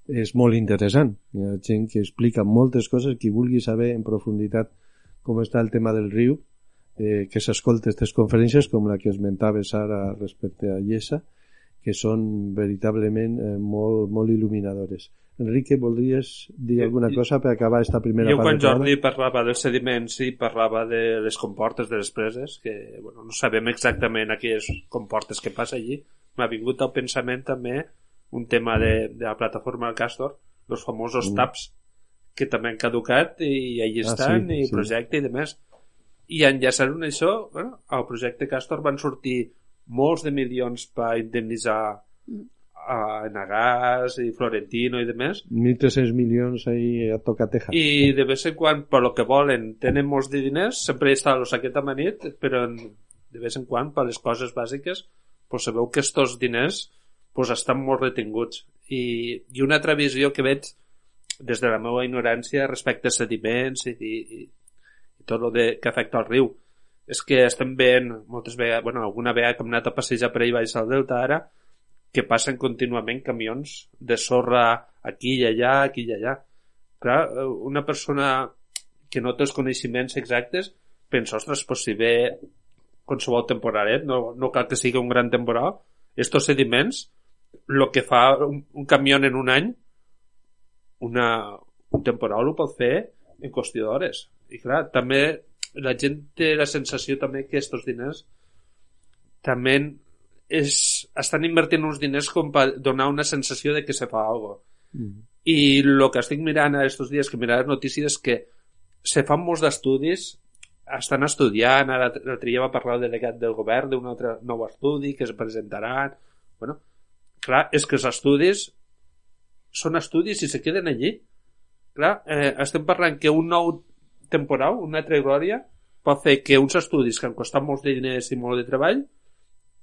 és molt interessant. Hi ha gent que explica moltes coses, qui vulgui saber en profunditat com està el tema del riu, eh, que s'escolta aquestes conferències com la que esmentaves ara respecte a Llesa que són veritablement eh, molt, molt il·luminadores. Enrique, voldries dir alguna cosa per acabar aquesta primera jo, part? Jo quan Jordi parlava dels sediments i parlava de les comportes de les preses, que bueno, no sabem exactament a quines comportes que passa allí, m'ha vingut al pensament també un tema de, de la plataforma del Castor, els famosos mm. TAPs, que també han caducat i allí ah, estan, sí, i sí. projecte i demés i enllaçant això, bueno, al projecte Castor van sortir molts de milions per indemnitzar a Nagas i Florentino i demés. 1.300 milions ahí a tocateja. I de vez en quan, per lo que volen, tenen molts de diners, sempre està la saqueta manit, però de vez en quan, per les coses bàsiques, pues sabeu que estos diners pues, estan molt retinguts. I, I una altra visió que veig des de la meva ignorància respecte a sediments i, i, i tot el de, que afecta al riu és que estem veient moltes vegades, bueno, alguna vegada que hem anat a passejar per ahí baix al delta ara que passen contínuament camions de sorra aquí i allà, aquí i allà. Clar, una persona que no té els coneixements exactes pensa, ostres, pues si ve qualsevol temporalet, no, no cal que sigui un gran temporal, estos sediments, el que fa un, un camió en un any, una, un temporal ho pot fer en qüestió d'hores. I clar, també la gent té la sensació també que aquests diners també és, estan invertint uns diners com per donar una sensació de que se fa alguna cosa. Mm. I el que estic mirant aquests dies, que mirar les notícies, és que se fan molts d'estudis, estan estudiant, ara l'altre dia va parlar el delegat del govern d'un altre nou estudi que es presentaran. Bueno, clar, és que els estudis són estudis i se queden allí. Clar, eh, estem parlant que un nou temporal, una glòria, pot fer que uns estudis que han costat molts diners i molt de treball,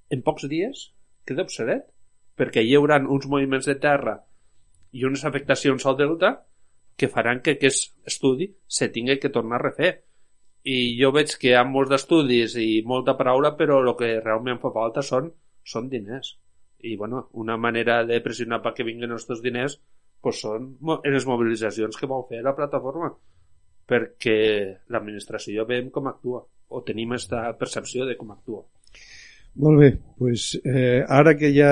en pocs dies queda obsolet, perquè hi haurà uns moviments de terra i unes afectacions al delta que faran que aquest estudi se tingui que tornar a refer. I jo veig que hi ha molts d'estudis i molta paraula, però el que realment fa falta són, són diners. I, bueno, una manera de pressionar perquè vinguin aquests diners pues són en les mobilitzacions que vol fer la plataforma perquè l'administració veiem com actua o tenim aquesta percepció de com actua. Molt bé, pues, eh, ara que ja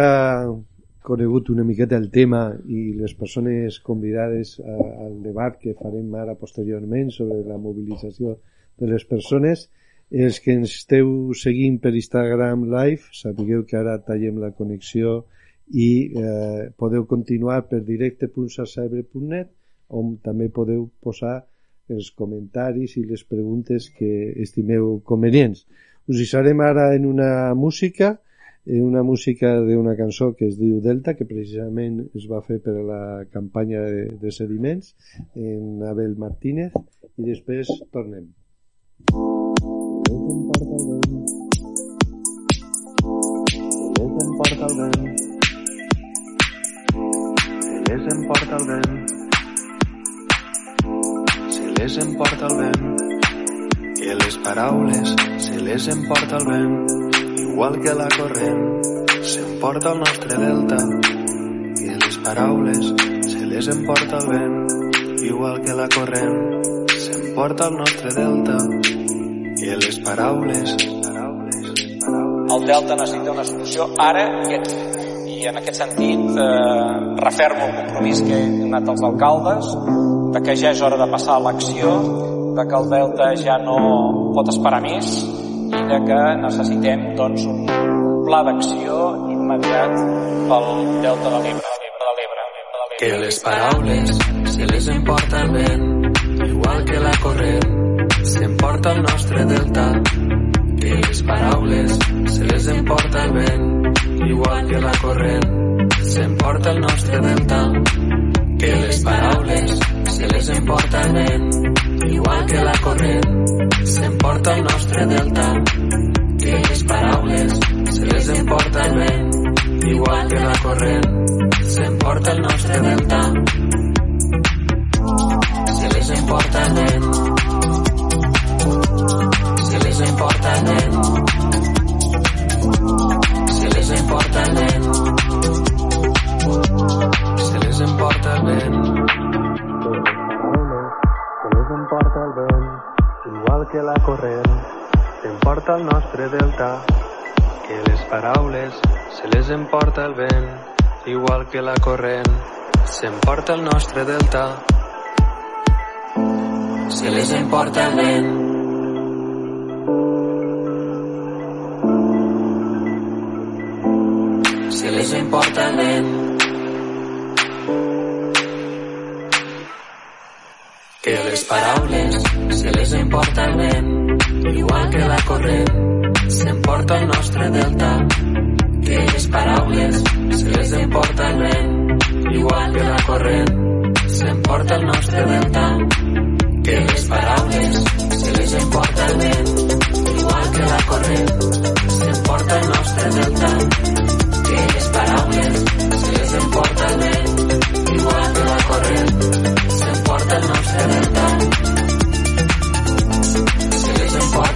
conegut una miqueta el tema i les persones convidades a, al debat que farem ara posteriorment sobre la mobilització de les persones, els que ens esteu seguint per Instagram Live, sapigueu que ara tallem la connexió i eh, podeu continuar per directe.sasaebre.net on també podeu posar els comentaris i les preguntes que estimeu convenients. Us deixarem ara en una música una música d'una cançó que es diu Delta, que precisament es va fer per a la campanya de, de sediments en Abel Martínez i després tornem. Se les emporta el vent Se les emporta el vent Se les emporta el vent. Que les paraules se les emporta el vent igual que la corrent, s'emporta el nostre delta, i les paraules se les emporta el vent, igual que la corrent, s'emporta el nostre delta, i les paraules, paraules... El delta necessita una solució ara i aquí. I en aquest sentit eh, refermo el compromís que he donat als alcaldes de que ja és hora de passar a l'acció, de que el delta ja no pot esperar més i de que necessitem doncs, un pla d'acció immediat pel Delta de l'Ebre. Que les paraules se les emporta el vent, igual que la corrent s'emporta el nostre delta. Que les paraules se les emporta el vent, igual que la corrent s'emporta el nostre delta. Que les paraules se les emporta el vent, igual que la corrent s'emporta el nostre delta. Que les paraules se les emporta el vent igual que la corrent s'emporta el nostre delta. Se les emporta el vent se les emporta el vent se les emporta el vent se les emporta el vent igual que la corrent, s'emporta el nostre delta, que les paraules se les emporta el vent, igual que la corrent, s'emporta el nostre delta, se les emporta el vent. Se les emporta el vent. que les paraules se les emporta el vent, igual que la corrent s'emporta el nostre delta. Que les paraules se les emporta el vent, igual que la corrent s'emporta el nostre delta. Que les paraules se les emporta el vent, igual que la corrent s'emporta el nostre delta. Que les paraules se les emporta el vent, igual que la corrent importa el nostre verdad.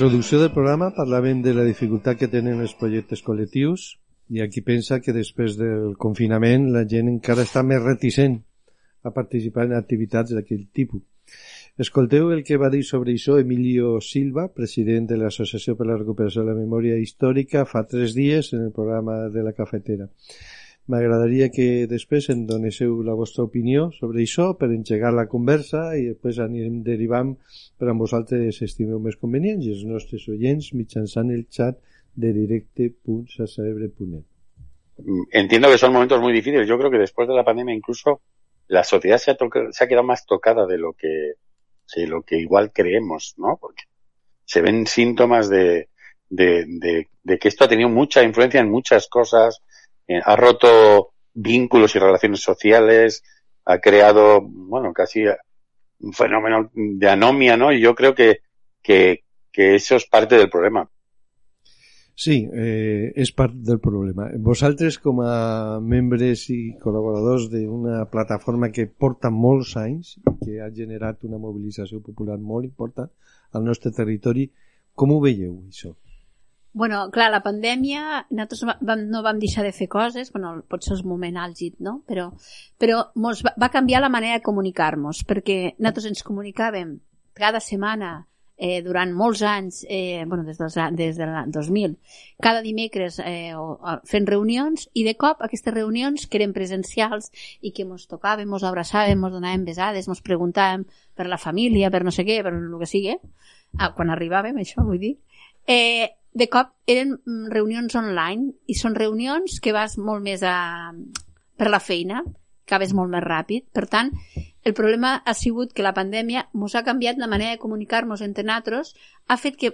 introducció del programa parlàvem de la dificultat que tenen els projectes col·lectius i aquí pensa que després del confinament la gent encara està més reticent a participar en activitats d'aquell tipus. Escolteu el que va dir sobre això Emilio Silva, president de l'Associació per la Recuperació de la Memòria Històrica, fa tres dies en el programa de la cafetera. M'agradaria que després en donéssiu la vostra opinió sobre això per engegar la conversa i després anirem derivant per a vosaltres estimeu més convenients i els nostres oients mitjançant el xat de directe.sacerebre.net. Entiendo que son momentos muy difíciles. Yo creo que después de la pandemia incluso la sociedad se ha, se ha quedado más tocada de lo que de lo que igual creemos, ¿no? Porque se ven síntomas de, de que esto ha tenido mucha influencia en muchas cosas, eh, ha roto vínculos y relaciones sociales, ha creado, bueno, casi un fenómeno de anomia, ¿no? Y yo creo que, que, eso es parte del problema. Sí, eh, és part del problema. Vosaltres, com a membres i col·laboradors d'una plataforma que porta molts anys, que ha generat una mobilització popular molt important al nostre territori, com ho veieu? Bueno, clar, la pandèmia, nosaltres vam, no vam deixar de fer coses, bueno, potser és un moment àlgid, no? Però, però mos va, va canviar la manera de comunicar-nos, perquè nosaltres ens comunicàvem cada setmana eh, durant molts anys, eh, bueno, des, dels, des del 2000, cada dimecres eh, fent reunions i de cop aquestes reunions que eren presencials i que mos tocàvem, mos abraçàvem, mos donàvem besades, mos preguntàvem per la família, per no sé què, per el que sigui, ah, quan arribàvem, això vull dir, eh, de cop eren mm, reunions online i són reunions que vas molt més a, per la feina, acabes molt més ràpid. Per tant, el problema ha sigut que la pandèmia ens ha canviat la manera de comunicar-nos entre nosaltres, ha fet que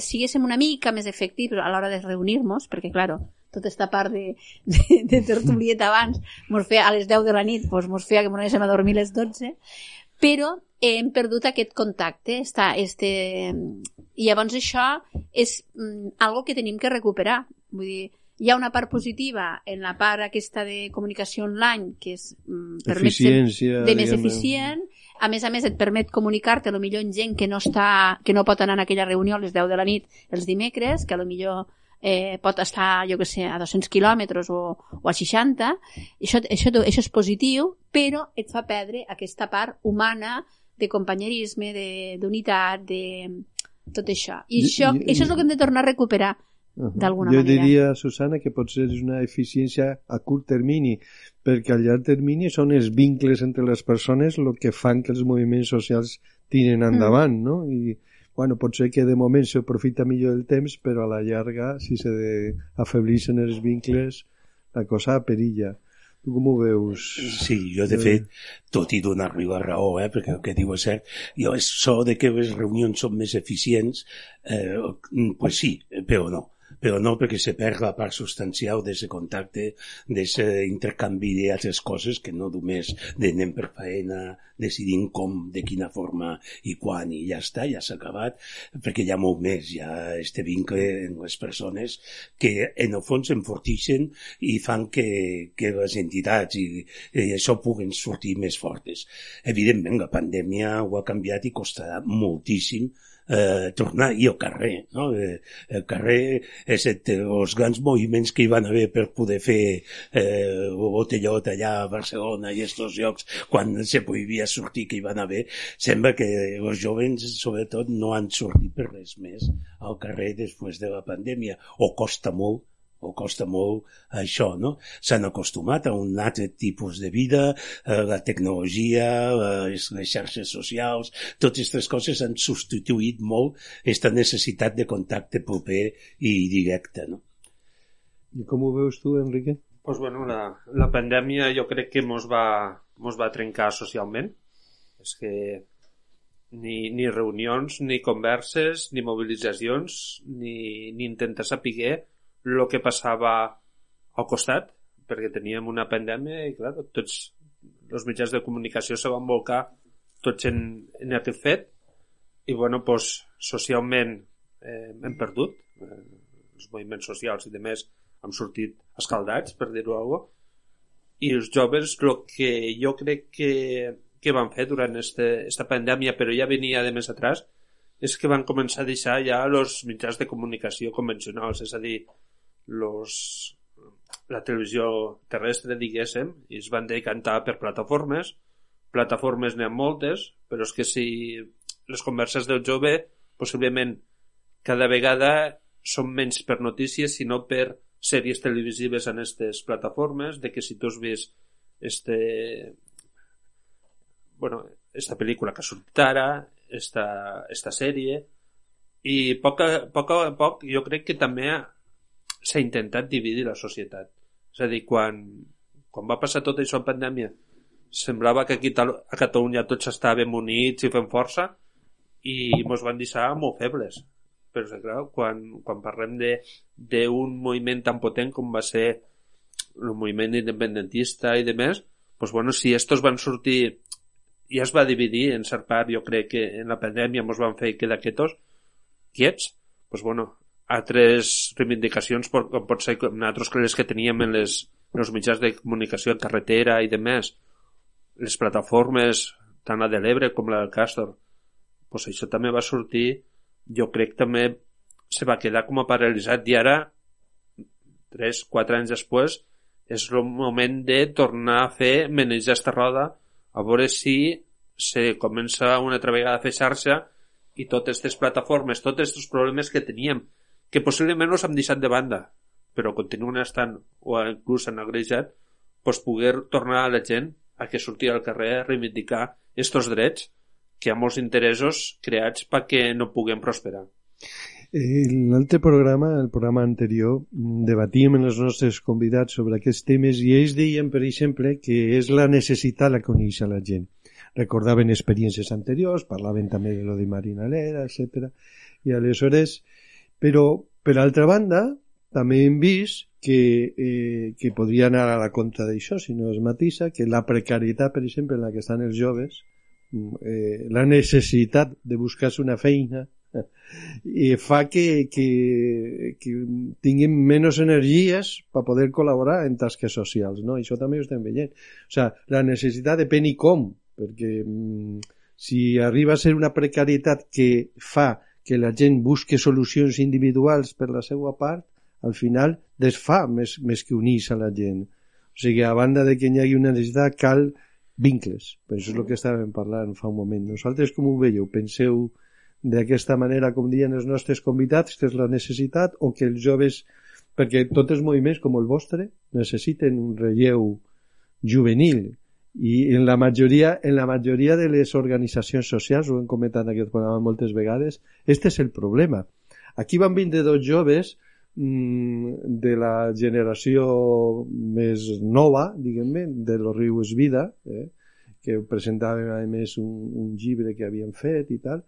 siguéssim una mica més efectius a l'hora de reunir-nos, perquè, claro, tota aquesta part de, de, de tertulieta abans mos feia a les 10 de la nit, doncs mos feia que mos anéssim a dormir a les 12, però hem perdut aquest contacte. Està, este... I llavors això és mm, algo que tenim que recuperar. Vull dir, hi ha una part positiva en la part aquesta de comunicació online que és, mm, permet ser de més diguem, eficient a més a més et permet comunicar-te a lo millor amb gent que no, està, que no pot anar a aquella reunió a les 10 de la nit els dimecres, que a lo millor eh, pot estar, jo que sé, a 200 quilòmetres o, o a 60, això, això, això és positiu, però et fa perdre aquesta part humana de companyerisme, d'unitat, de, de tot això. I, I això, i, això és el que hem de tornar a recuperar Uh -huh. d'alguna manera. Jo diria, Susana, que potser és una eficiència a curt termini, perquè a llarg termini són els vincles entre les persones el que fan que els moviments socials tiren mm. endavant, mm. no? I, bueno, pot ser que de moment s'aprofita millor el temps, però a la llarga, si se afeblixen els vincles, la cosa perilla. Tu com ho veus? Sí, jo de fet, tot i donar-li la raó, eh, perquè el que diu és cert, jo és so de que les reunions són més eficients, eh, pues sí, però no però no perquè se perd la part substancial d'aquest contacte, d'aquest intercanvi d'altres coses que no només d'anem per feina, decidint com, de quina forma i quan, i ja està, ja s'ha acabat, perquè hi ha molt més, hi ha este vincle en les persones que en el fons enfortixen i fan que, que les entitats i, i això puguen sortir més fortes. Evidentment, la pandèmia ho ha canviat i costarà moltíssim eh, tornar i al carrer. No? Eh, el carrer, excepte els grans moviments que hi van haver per poder fer eh, botellot allà a Barcelona i estos llocs quan se podia sortir que hi van haver, sembla que els jovens sobretot no han sortit per res més al carrer després de la pandèmia o costa molt o costa molt això, no? S'han acostumat a un altre tipus de vida, eh, la tecnologia, les, les xarxes socials, totes aquestes coses han substituït molt aquesta necessitat de contacte proper i directe, no? I com ho veus tu, Enrique? Pues bueno, la, la pandèmia jo crec que mos va, mos va trencar socialment. És que ni, ni reunions, ni converses, ni mobilitzacions, ni, ni intentar saber el que passava al costat, perquè teníem una pandèmia i, clar, tots els mitjans de comunicació se van volcar tots en, en aquest fet i, bueno, pues, socialment eh, hem perdut eh, els moviments socials i de més han sortit escaldats, per dir-ho alguna i els joves el que jo crec que, que van fer durant este, esta pandèmia, però ja venia de més atrás, és que van començar a deixar ja els mitjans de comunicació convencionals, és a dir, los, la televisió terrestre, diguéssim, i es van decantar per plataformes. Plataformes n'hi ha moltes, però és que si les converses del jove possiblement cada vegada són menys per notícies, sinó per sèries televisives en aquestes plataformes, de que si tu has vist este, bueno, esta pel·lícula que ha sortit ara, esta, esta sèrie, i poc a, poc a poc jo crec que també s'ha intentat dividir la societat. És a dir, quan, quan va passar tot això en pandèmia, semblava que aquí a Catalunya tots estàvem units i fent força i ens van deixar molt febles però és clar, quan, quan parlem d'un moviment tan potent com va ser el moviment independentista i de més, doncs bueno, si estos van sortir ja es va dividir en cert part, jo crec que en la pandèmia ens van fer quedar quietos, quiets, doncs bueno, altres reivindicacions com pot ser com altres que les que teníem en, les, en els mitjans de comunicació en carretera i de més, les plataformes tant la de l'Ebre com la del Castor, doncs això també va sortir. Jo crec també se va quedar com a paralitzat. I ara 3-4 anys després és el moment de tornar a fer manejar esta roda a veure si se comença una altra vegada a fer xarxa i totes aquestes plataformes, tots aquests problemes que teníem, que possiblement no s'han deixat de banda, però continuen estant o inclús han agrejat, pues poder tornar a la gent a que surti al carrer a reivindicar aquests drets que hi ha molts interessos creats perquè no puguem prosperar. L'altre programa, el programa anterior, debatíem amb els nostres convidats sobre aquests temes i ells deien, per exemple, que és la necessitat la a la gent. Recordaven experiències anteriors, parlaven també de lo de Marina Lera, etc. I aleshores, però, per altra banda, també hem vist que, eh, que podria anar a la contra d'això, si no es matisa, que la precarietat, per exemple, en la que estan els joves, eh, la necessitat de buscar-se una feina i fa que, que, que tinguin menys energies per poder col·laborar en tasques socials, no? Això també ho estem veient. O sigui, la necessitat depèn i com, perquè mm, si arriba a ser una precarietat que fa que la gent busque solucions individuals per la seva part, al final desfà més, més que unís a la gent. O sigui, a banda de que hi hagi una necessitat, cal vincles. Però això és el que estàvem parlant fa un moment. Nosaltres com ho veieu? Penseu d'aquesta manera, com diuen els nostres convidats, que és la necessitat, o que els joves, perquè tots els moviments com el vostre necessiten un relleu juvenil i en la majoria, en la majoria de les organitzacions socials, ho hem comentat en aquest programa moltes vegades, este és el problema. Aquí van vindre dos joves Mm, de la generació més nova, diguem-ne, de los rius Vida, eh, que presentaven a més un, un llibre que havien fet i tal,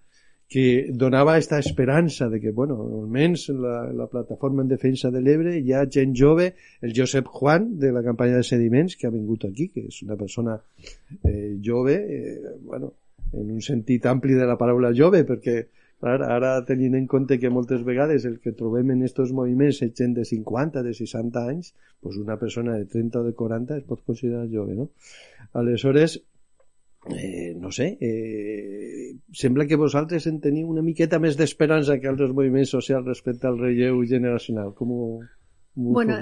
que donava aquesta esperança de que, bueno, almenys la, la plataforma en defensa de l'Ebre hi ha gent jove, el Josep Juan de la campanya de sediments que ha vingut aquí, que és una persona eh, jove, eh, bueno, en un sentit ampli de la paraula jove, perquè Ara, ara tenint en compte que moltes vegades el que trobem en aquests moviments és gent de 50, de 60 anys, doncs una persona de 30 o de 40 es pot considerar jove, no? Aleshores, eh, no sé, eh, sembla que vosaltres en teniu una miqueta més d'esperança que altres moviments socials respecte al relleu generacional. Com ho, Bueno,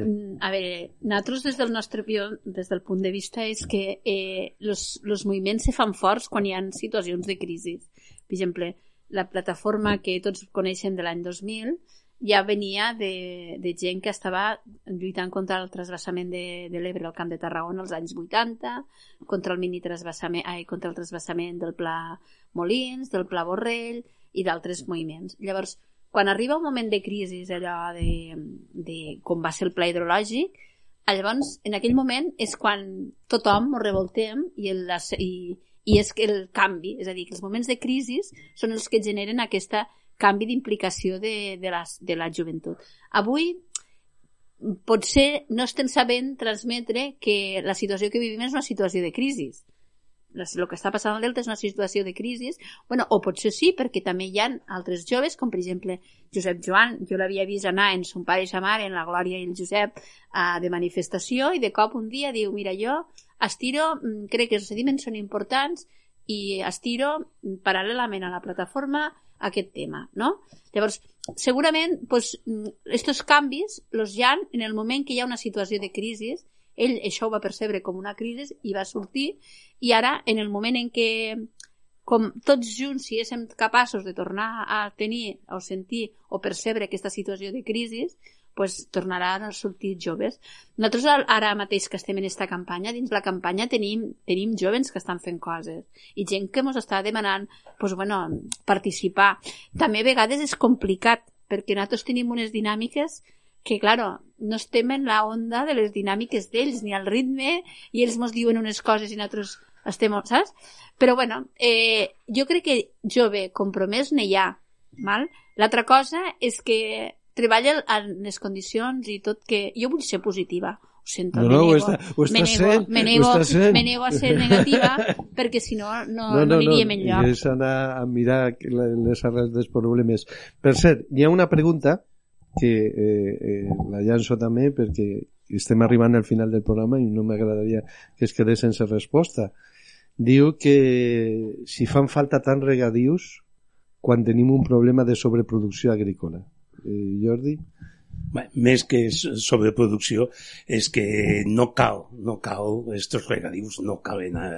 a veure, nosaltres des del nostre des del punt de vista és que eh, los, los moviments se fan forts quan hi ha situacions de crisi. Per exemple, la plataforma que tots coneixen de l'any 2000 ja venia de, de gent que estava lluitant contra el trasbassament de, de l'Ebre al Camp de Tarragona als anys 80, contra el mini trasbassament, ai, contra el trasbassament del Pla Molins, del Pla Borrell i d'altres moviments. Llavors, quan arriba un moment de crisi, allò de, de com va ser el pla hidrològic, llavors, en aquell moment és quan tothom ho revoltem i, el, i, i és el canvi, és a dir, que els moments de crisi són els que generen aquest canvi d'implicació de, de, la, de la joventut. Avui potser no estem sabent transmetre que la situació que vivim és una situació de crisi. El que està passant al Delta és una situació de crisi, bueno, o potser sí, perquè també hi ha altres joves, com per exemple Josep Joan, jo l'havia vist anar en son pare i sa mare, en la Glòria i el Josep, uh, de manifestació, i de cop un dia diu, mira, jo estiro, mm, crec que els sediments són importants, i estiro mm, paral·lelament a la plataforma aquest tema, no? Llavors, segurament, mm, estos canvis los hi ha en el moment que hi ha una situació de crisi ell això ho va percebre com una crisi i va sortir i ara en el moment en què com tots junts si siguéssim capaços de tornar a tenir o sentir o percebre aquesta situació de crisi pues, tornaran a sortir joves. Nosaltres ara mateix que estem en aquesta campanya, dins la campanya tenim, tenim jovens que estan fent coses i gent que ens està demanant pues, bueno, participar. També a vegades és complicat perquè nosaltres tenim unes dinàmiques que, claro, no estem en la onda de les dinàmiques d'ells, ni al ritme, i ells ens diuen unes coses i nosaltres estem, saps? Però, bueno, eh, jo crec que jove compromès n'hi ha, val? L'altra cosa és que treballa en les condicions i tot que... Jo vull ser positiva, ho sento, no, me, no, nego, està, ho me, nego, sent, me, nego, sent. me nego a ser negativa perquè si no no, no, no, aniríem no, enlloc. És anar a mirar les arrels dels problemes. Per cert, hi ha una pregunta que eh, eh, la llanço també perquè estem arribant al final del programa i no m'agradaria que es quedés sense resposta. Diu que si fan falta tant regadius quan tenim un problema de sobreproducció agrícola. Eh, Jordi? Més que sobreproducció és que no cal, no cal, estos regadius no calen a,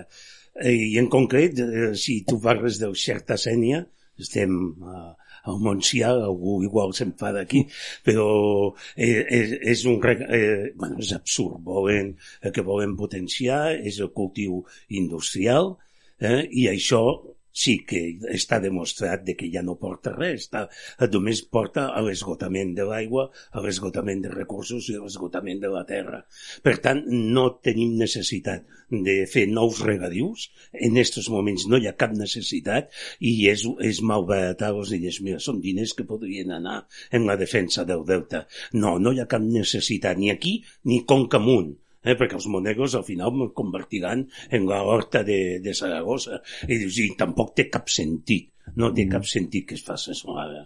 i en concret, eh, si tu parles del xerta sènia, estem a, al Montsià, algú igual se'n fa d'aquí, però eh, és, és un eh, bueno, és absurd, volen, el que volen potenciar és el cultiu industrial, eh, i això sí que està demostrat de que ja no porta res, està, només porta a l'esgotament de l'aigua, a l'esgotament de recursos i a l'esgotament de la terra. Per tant, no tenim necessitat de fer nous regadius, en aquests moments no hi ha cap necessitat i és, és malbaratar els diners. Mira, són diners que podrien anar en la defensa del delta. No, no hi ha cap necessitat ni aquí ni conca amunt eh, perquè els monegos al final es convertiran en la horta de, de Saragossa i dius, i tampoc té cap sentit no té cap sentit que es faci això ara.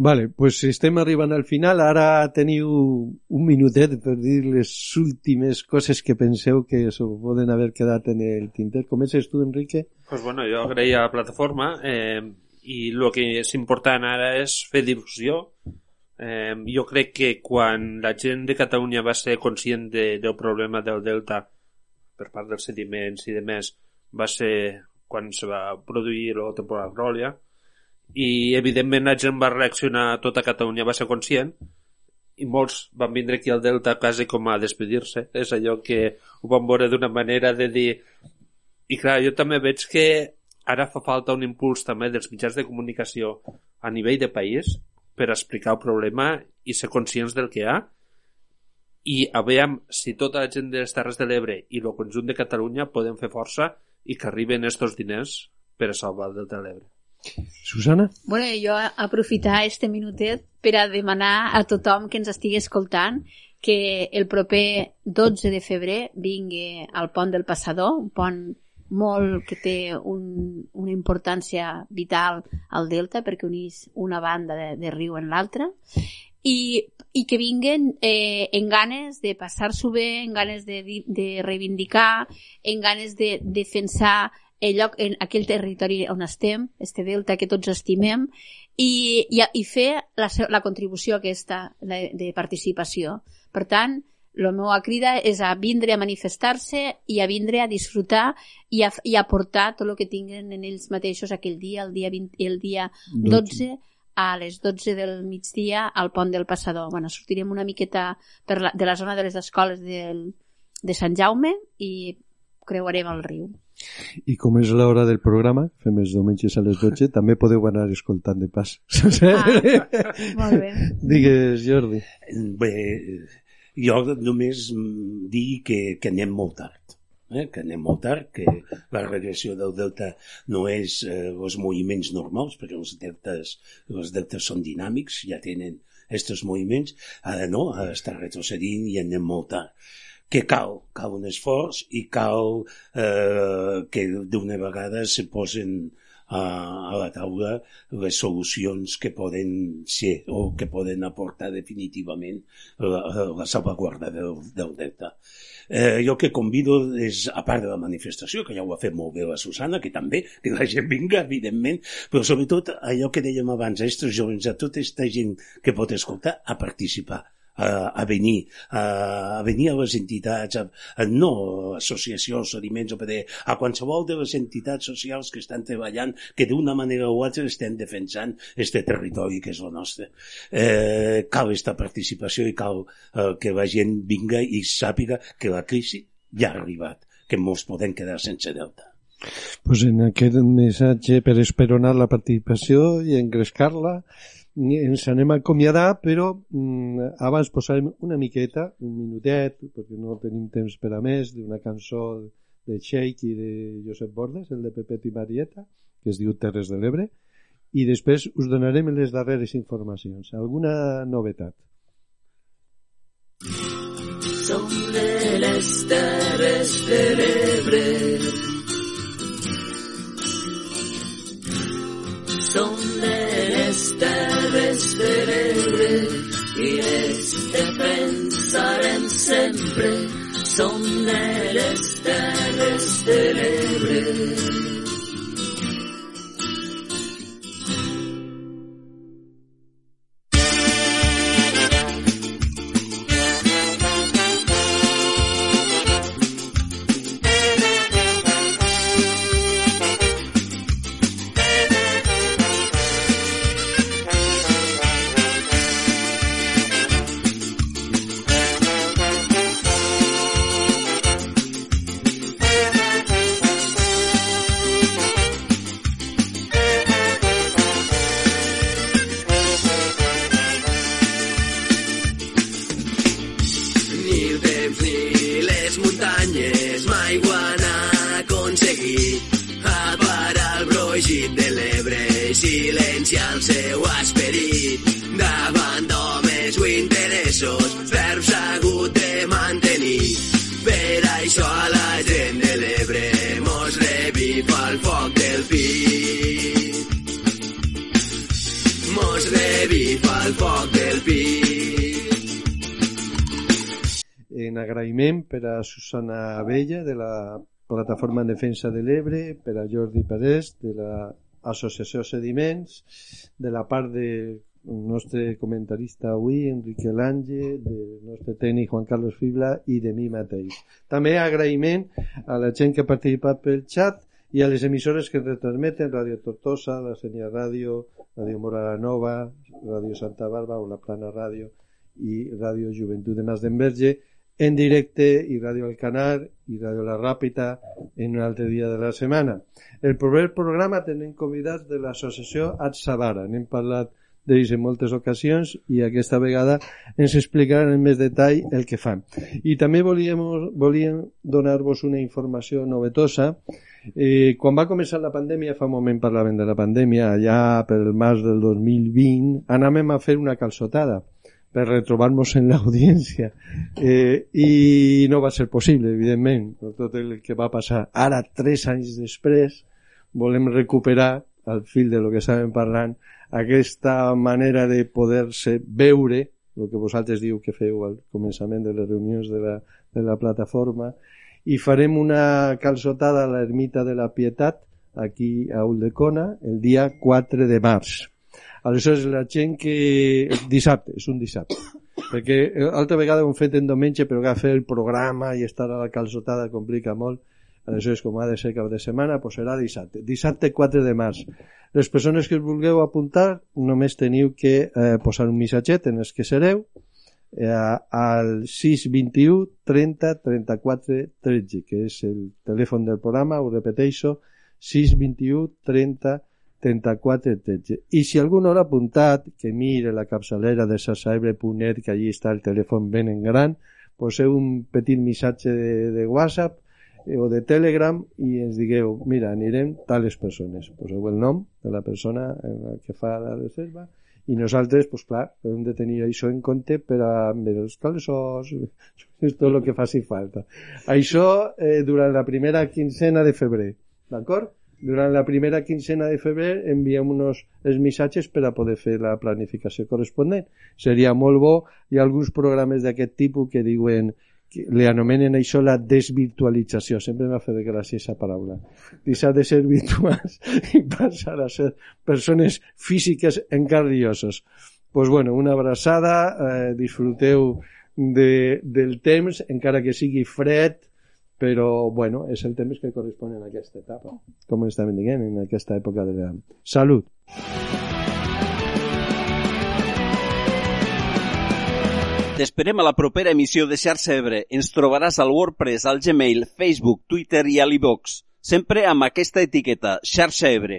Vale, pues estem arribant al final. Ara teniu un minutet per dir les últimes coses que penseu que s'ho poden haver quedat en el tinter. Comences tu, Enrique? Pues bueno, jo agraïa la plataforma eh, i el que és important ara és fer difusió Eh, jo crec que quan la gent de Catalunya va ser conscient de, del problema del delta per part dels sediments i de més va ser quan se va produir la temporada Ròlia i evidentment la gent va reaccionar tota Catalunya va ser conscient i molts van vindre aquí al Delta quasi com a despedir-se. És allò que ho van veure d'una manera de dir i clar, jo també veig que ara fa falta un impuls també dels mitjans de comunicació a nivell de país per explicar el problema i ser conscients del que hi ha i a veure si tota la gent de les Terres de l'Ebre i el conjunt de Catalunya poden fer força i que arriben estos diners per a salvar el Delta de l'Ebre. Susana? Bueno, jo aprofitar este minutet per a demanar a tothom que ens estigui escoltant que el proper 12 de febrer vingui al pont del Passador, un pont molt que té un, una importància vital al delta perquè unís una banda de, de riu en l'altra i, i que vinguen eh, en ganes de passar-s'ho bé, en ganes de, de reivindicar, en ganes de defensar el lloc, en aquell territori on estem, este delta que tots estimem, i, i, i fer la, la contribució aquesta de, de participació. Per tant, la meva crida és a vindre a manifestar-se i a vindre a disfrutar i a, i a portar tot el que tinguen en ells mateixos aquell dia, el dia, 20, el dia 12, 12 a les 12 del migdia al pont del Passador. Bueno, sortirem una miqueta per la, de la zona de les escoles del, de Sant Jaume i creuarem el riu. I com és l'hora del programa, fem els diumenges a les 12, també podeu anar escoltant de pas. Ah, molt bé. Digues, Jordi. Bé, jo només dir que, que anem molt tard. Eh? que anem molt tard, que la regressió del delta no és eh, els moviments normals, perquè els deltes, els deltes són dinàmics, ja tenen aquests moviments, ara no, ara està retrocedint i anem molt tard. Que cal? Cal un esforç i cal eh, que d'una vegada se posen a, a la taula les solucions que poden ser o que poden aportar definitivament la, la salvaguarda del, del delta. Eh, jo que convido és, a part de la manifestació, que ja ho ha fet molt bé la Susana, que també, que la gent vinga, evidentment, però sobretot allò que dèiem abans, a aquests joves, a tota aquesta gent que pot escoltar, a participar a, a venir, a, a venir a les entitats, a, a no associacions, sediments o PD, a qualsevol de les entitats socials que estan treballant, que d'una manera o altra estem defensant este territori que és el nostre. Eh, cal esta participació i cal eh, que la gent vinga i sàpiga que la crisi ja ha arribat, que molts podem quedar sense delta. Pues en aquest missatge per esperonar la participació i engrescar-la, ens anem a acomiadar, però mm, abans posarem una miqueta, un minutet, perquè no tenim temps per a més, d'una cançó de Sheik i de Josep Bordes, el de Pepet i Marieta, que es diu Terres de l'Ebre, i després us donarem les darreres informacions. Alguna novetat? Som de les Terres de l'Ebre terres de i les defensarem sempre. Som de les de. Per a Susana Abella de la Plataforma en Defensa de l'Ebre, per a Jordi Parés de l'Associació Sediments, de la part de nostre comentarista avui, Enrique Lange, del nostre tècnic Juan Carlos Fibla i de mi mateix. També agraïment a la gent que ha participat pel xat i a les emissores que retransmeten Radio Tortosa, la Senya Ràdio, Radio Mora Nova, Radio Santa Barba o la Plana Ràdio i Ràdio Joventut de Mas d'Enverge en directe i Ràdio Alcanar i Ràdio La Ràpita en un altre dia de la setmana. El proper programa tenim convidats de l'associació Atsabara. N'hem parlat d'ells en moltes ocasions i aquesta vegada ens explicaran en més detall el que fan. I també volíem, volíem donar-vos una informació novetosa. Eh, quan va començar la pandèmia, fa un moment parlaven de la pandèmia, allà per el març del 2020, anàvem a fer una calçotada per retrobar-nos en l'audiència. Eh, i no va ser possible evidentment. Tot el que va passar ara tres anys després volem recuperar al fil de lo que estàvem parlant aquesta manera de poder-se veure el que vosaltres diu que feu al començament de les reunions de la, de la plataforma i farem una calçotada a l'ermita de la Pietat aquí a Uldecona el dia 4 de març Aleshores, la gent que... Dissabte, és un dissabte. Perquè eh, altra vegada ho hem fet en diumenge, però que fer el programa i estar a la calçotada complica molt. Aleshores, com ha de ser cap de setmana, pues serà dissabte. Dissabte 4 de març. Les persones que us vulgueu apuntar, només teniu que eh, posar un missatget en els que sereu eh, al 621 30 34 13, que és el telèfon del programa, ho repeteixo, 621 30 34 13. I si algú no l'ha apuntat, que mire la capçalera de sasaebre.net, que allí està el telèfon ben en gran, poseu un petit missatge de, de WhatsApp eh, o de Telegram i ens digueu, mira, anirem tales persones. Poseu el nom de la persona la que fa la reserva i nosaltres, pues clar, hem de tenir això en compte per a veure els calços, tot el que faci falta. Això eh, durant la primera quincena de febrer, d'acord? Durant la primera quincena de febrer enviem uns els missatges per a poder fer la planificació corresponent. Seria molt bo, hi ha alguns programes d'aquest tipus que diuen que li anomenen això la desvirtualització. Sempre m'ha fet gràcia aquesta paraula. Deixar de ser virtuals i passar a ser persones físiques ossos pues bueno, una abraçada, eh, disfruteu de, del temps, encara que sigui fred, però bueno, és el temps que correspon en aquesta etapa, com estàvem dient, en aquesta època de l'any. Salut! T'esperem a la propera emissió de Xarxa Ebre. Ens trobaràs al WordPress, al Gmail, Facebook, Twitter i a l'Ivox. Sempre amb aquesta etiqueta, Xarxa Ebre.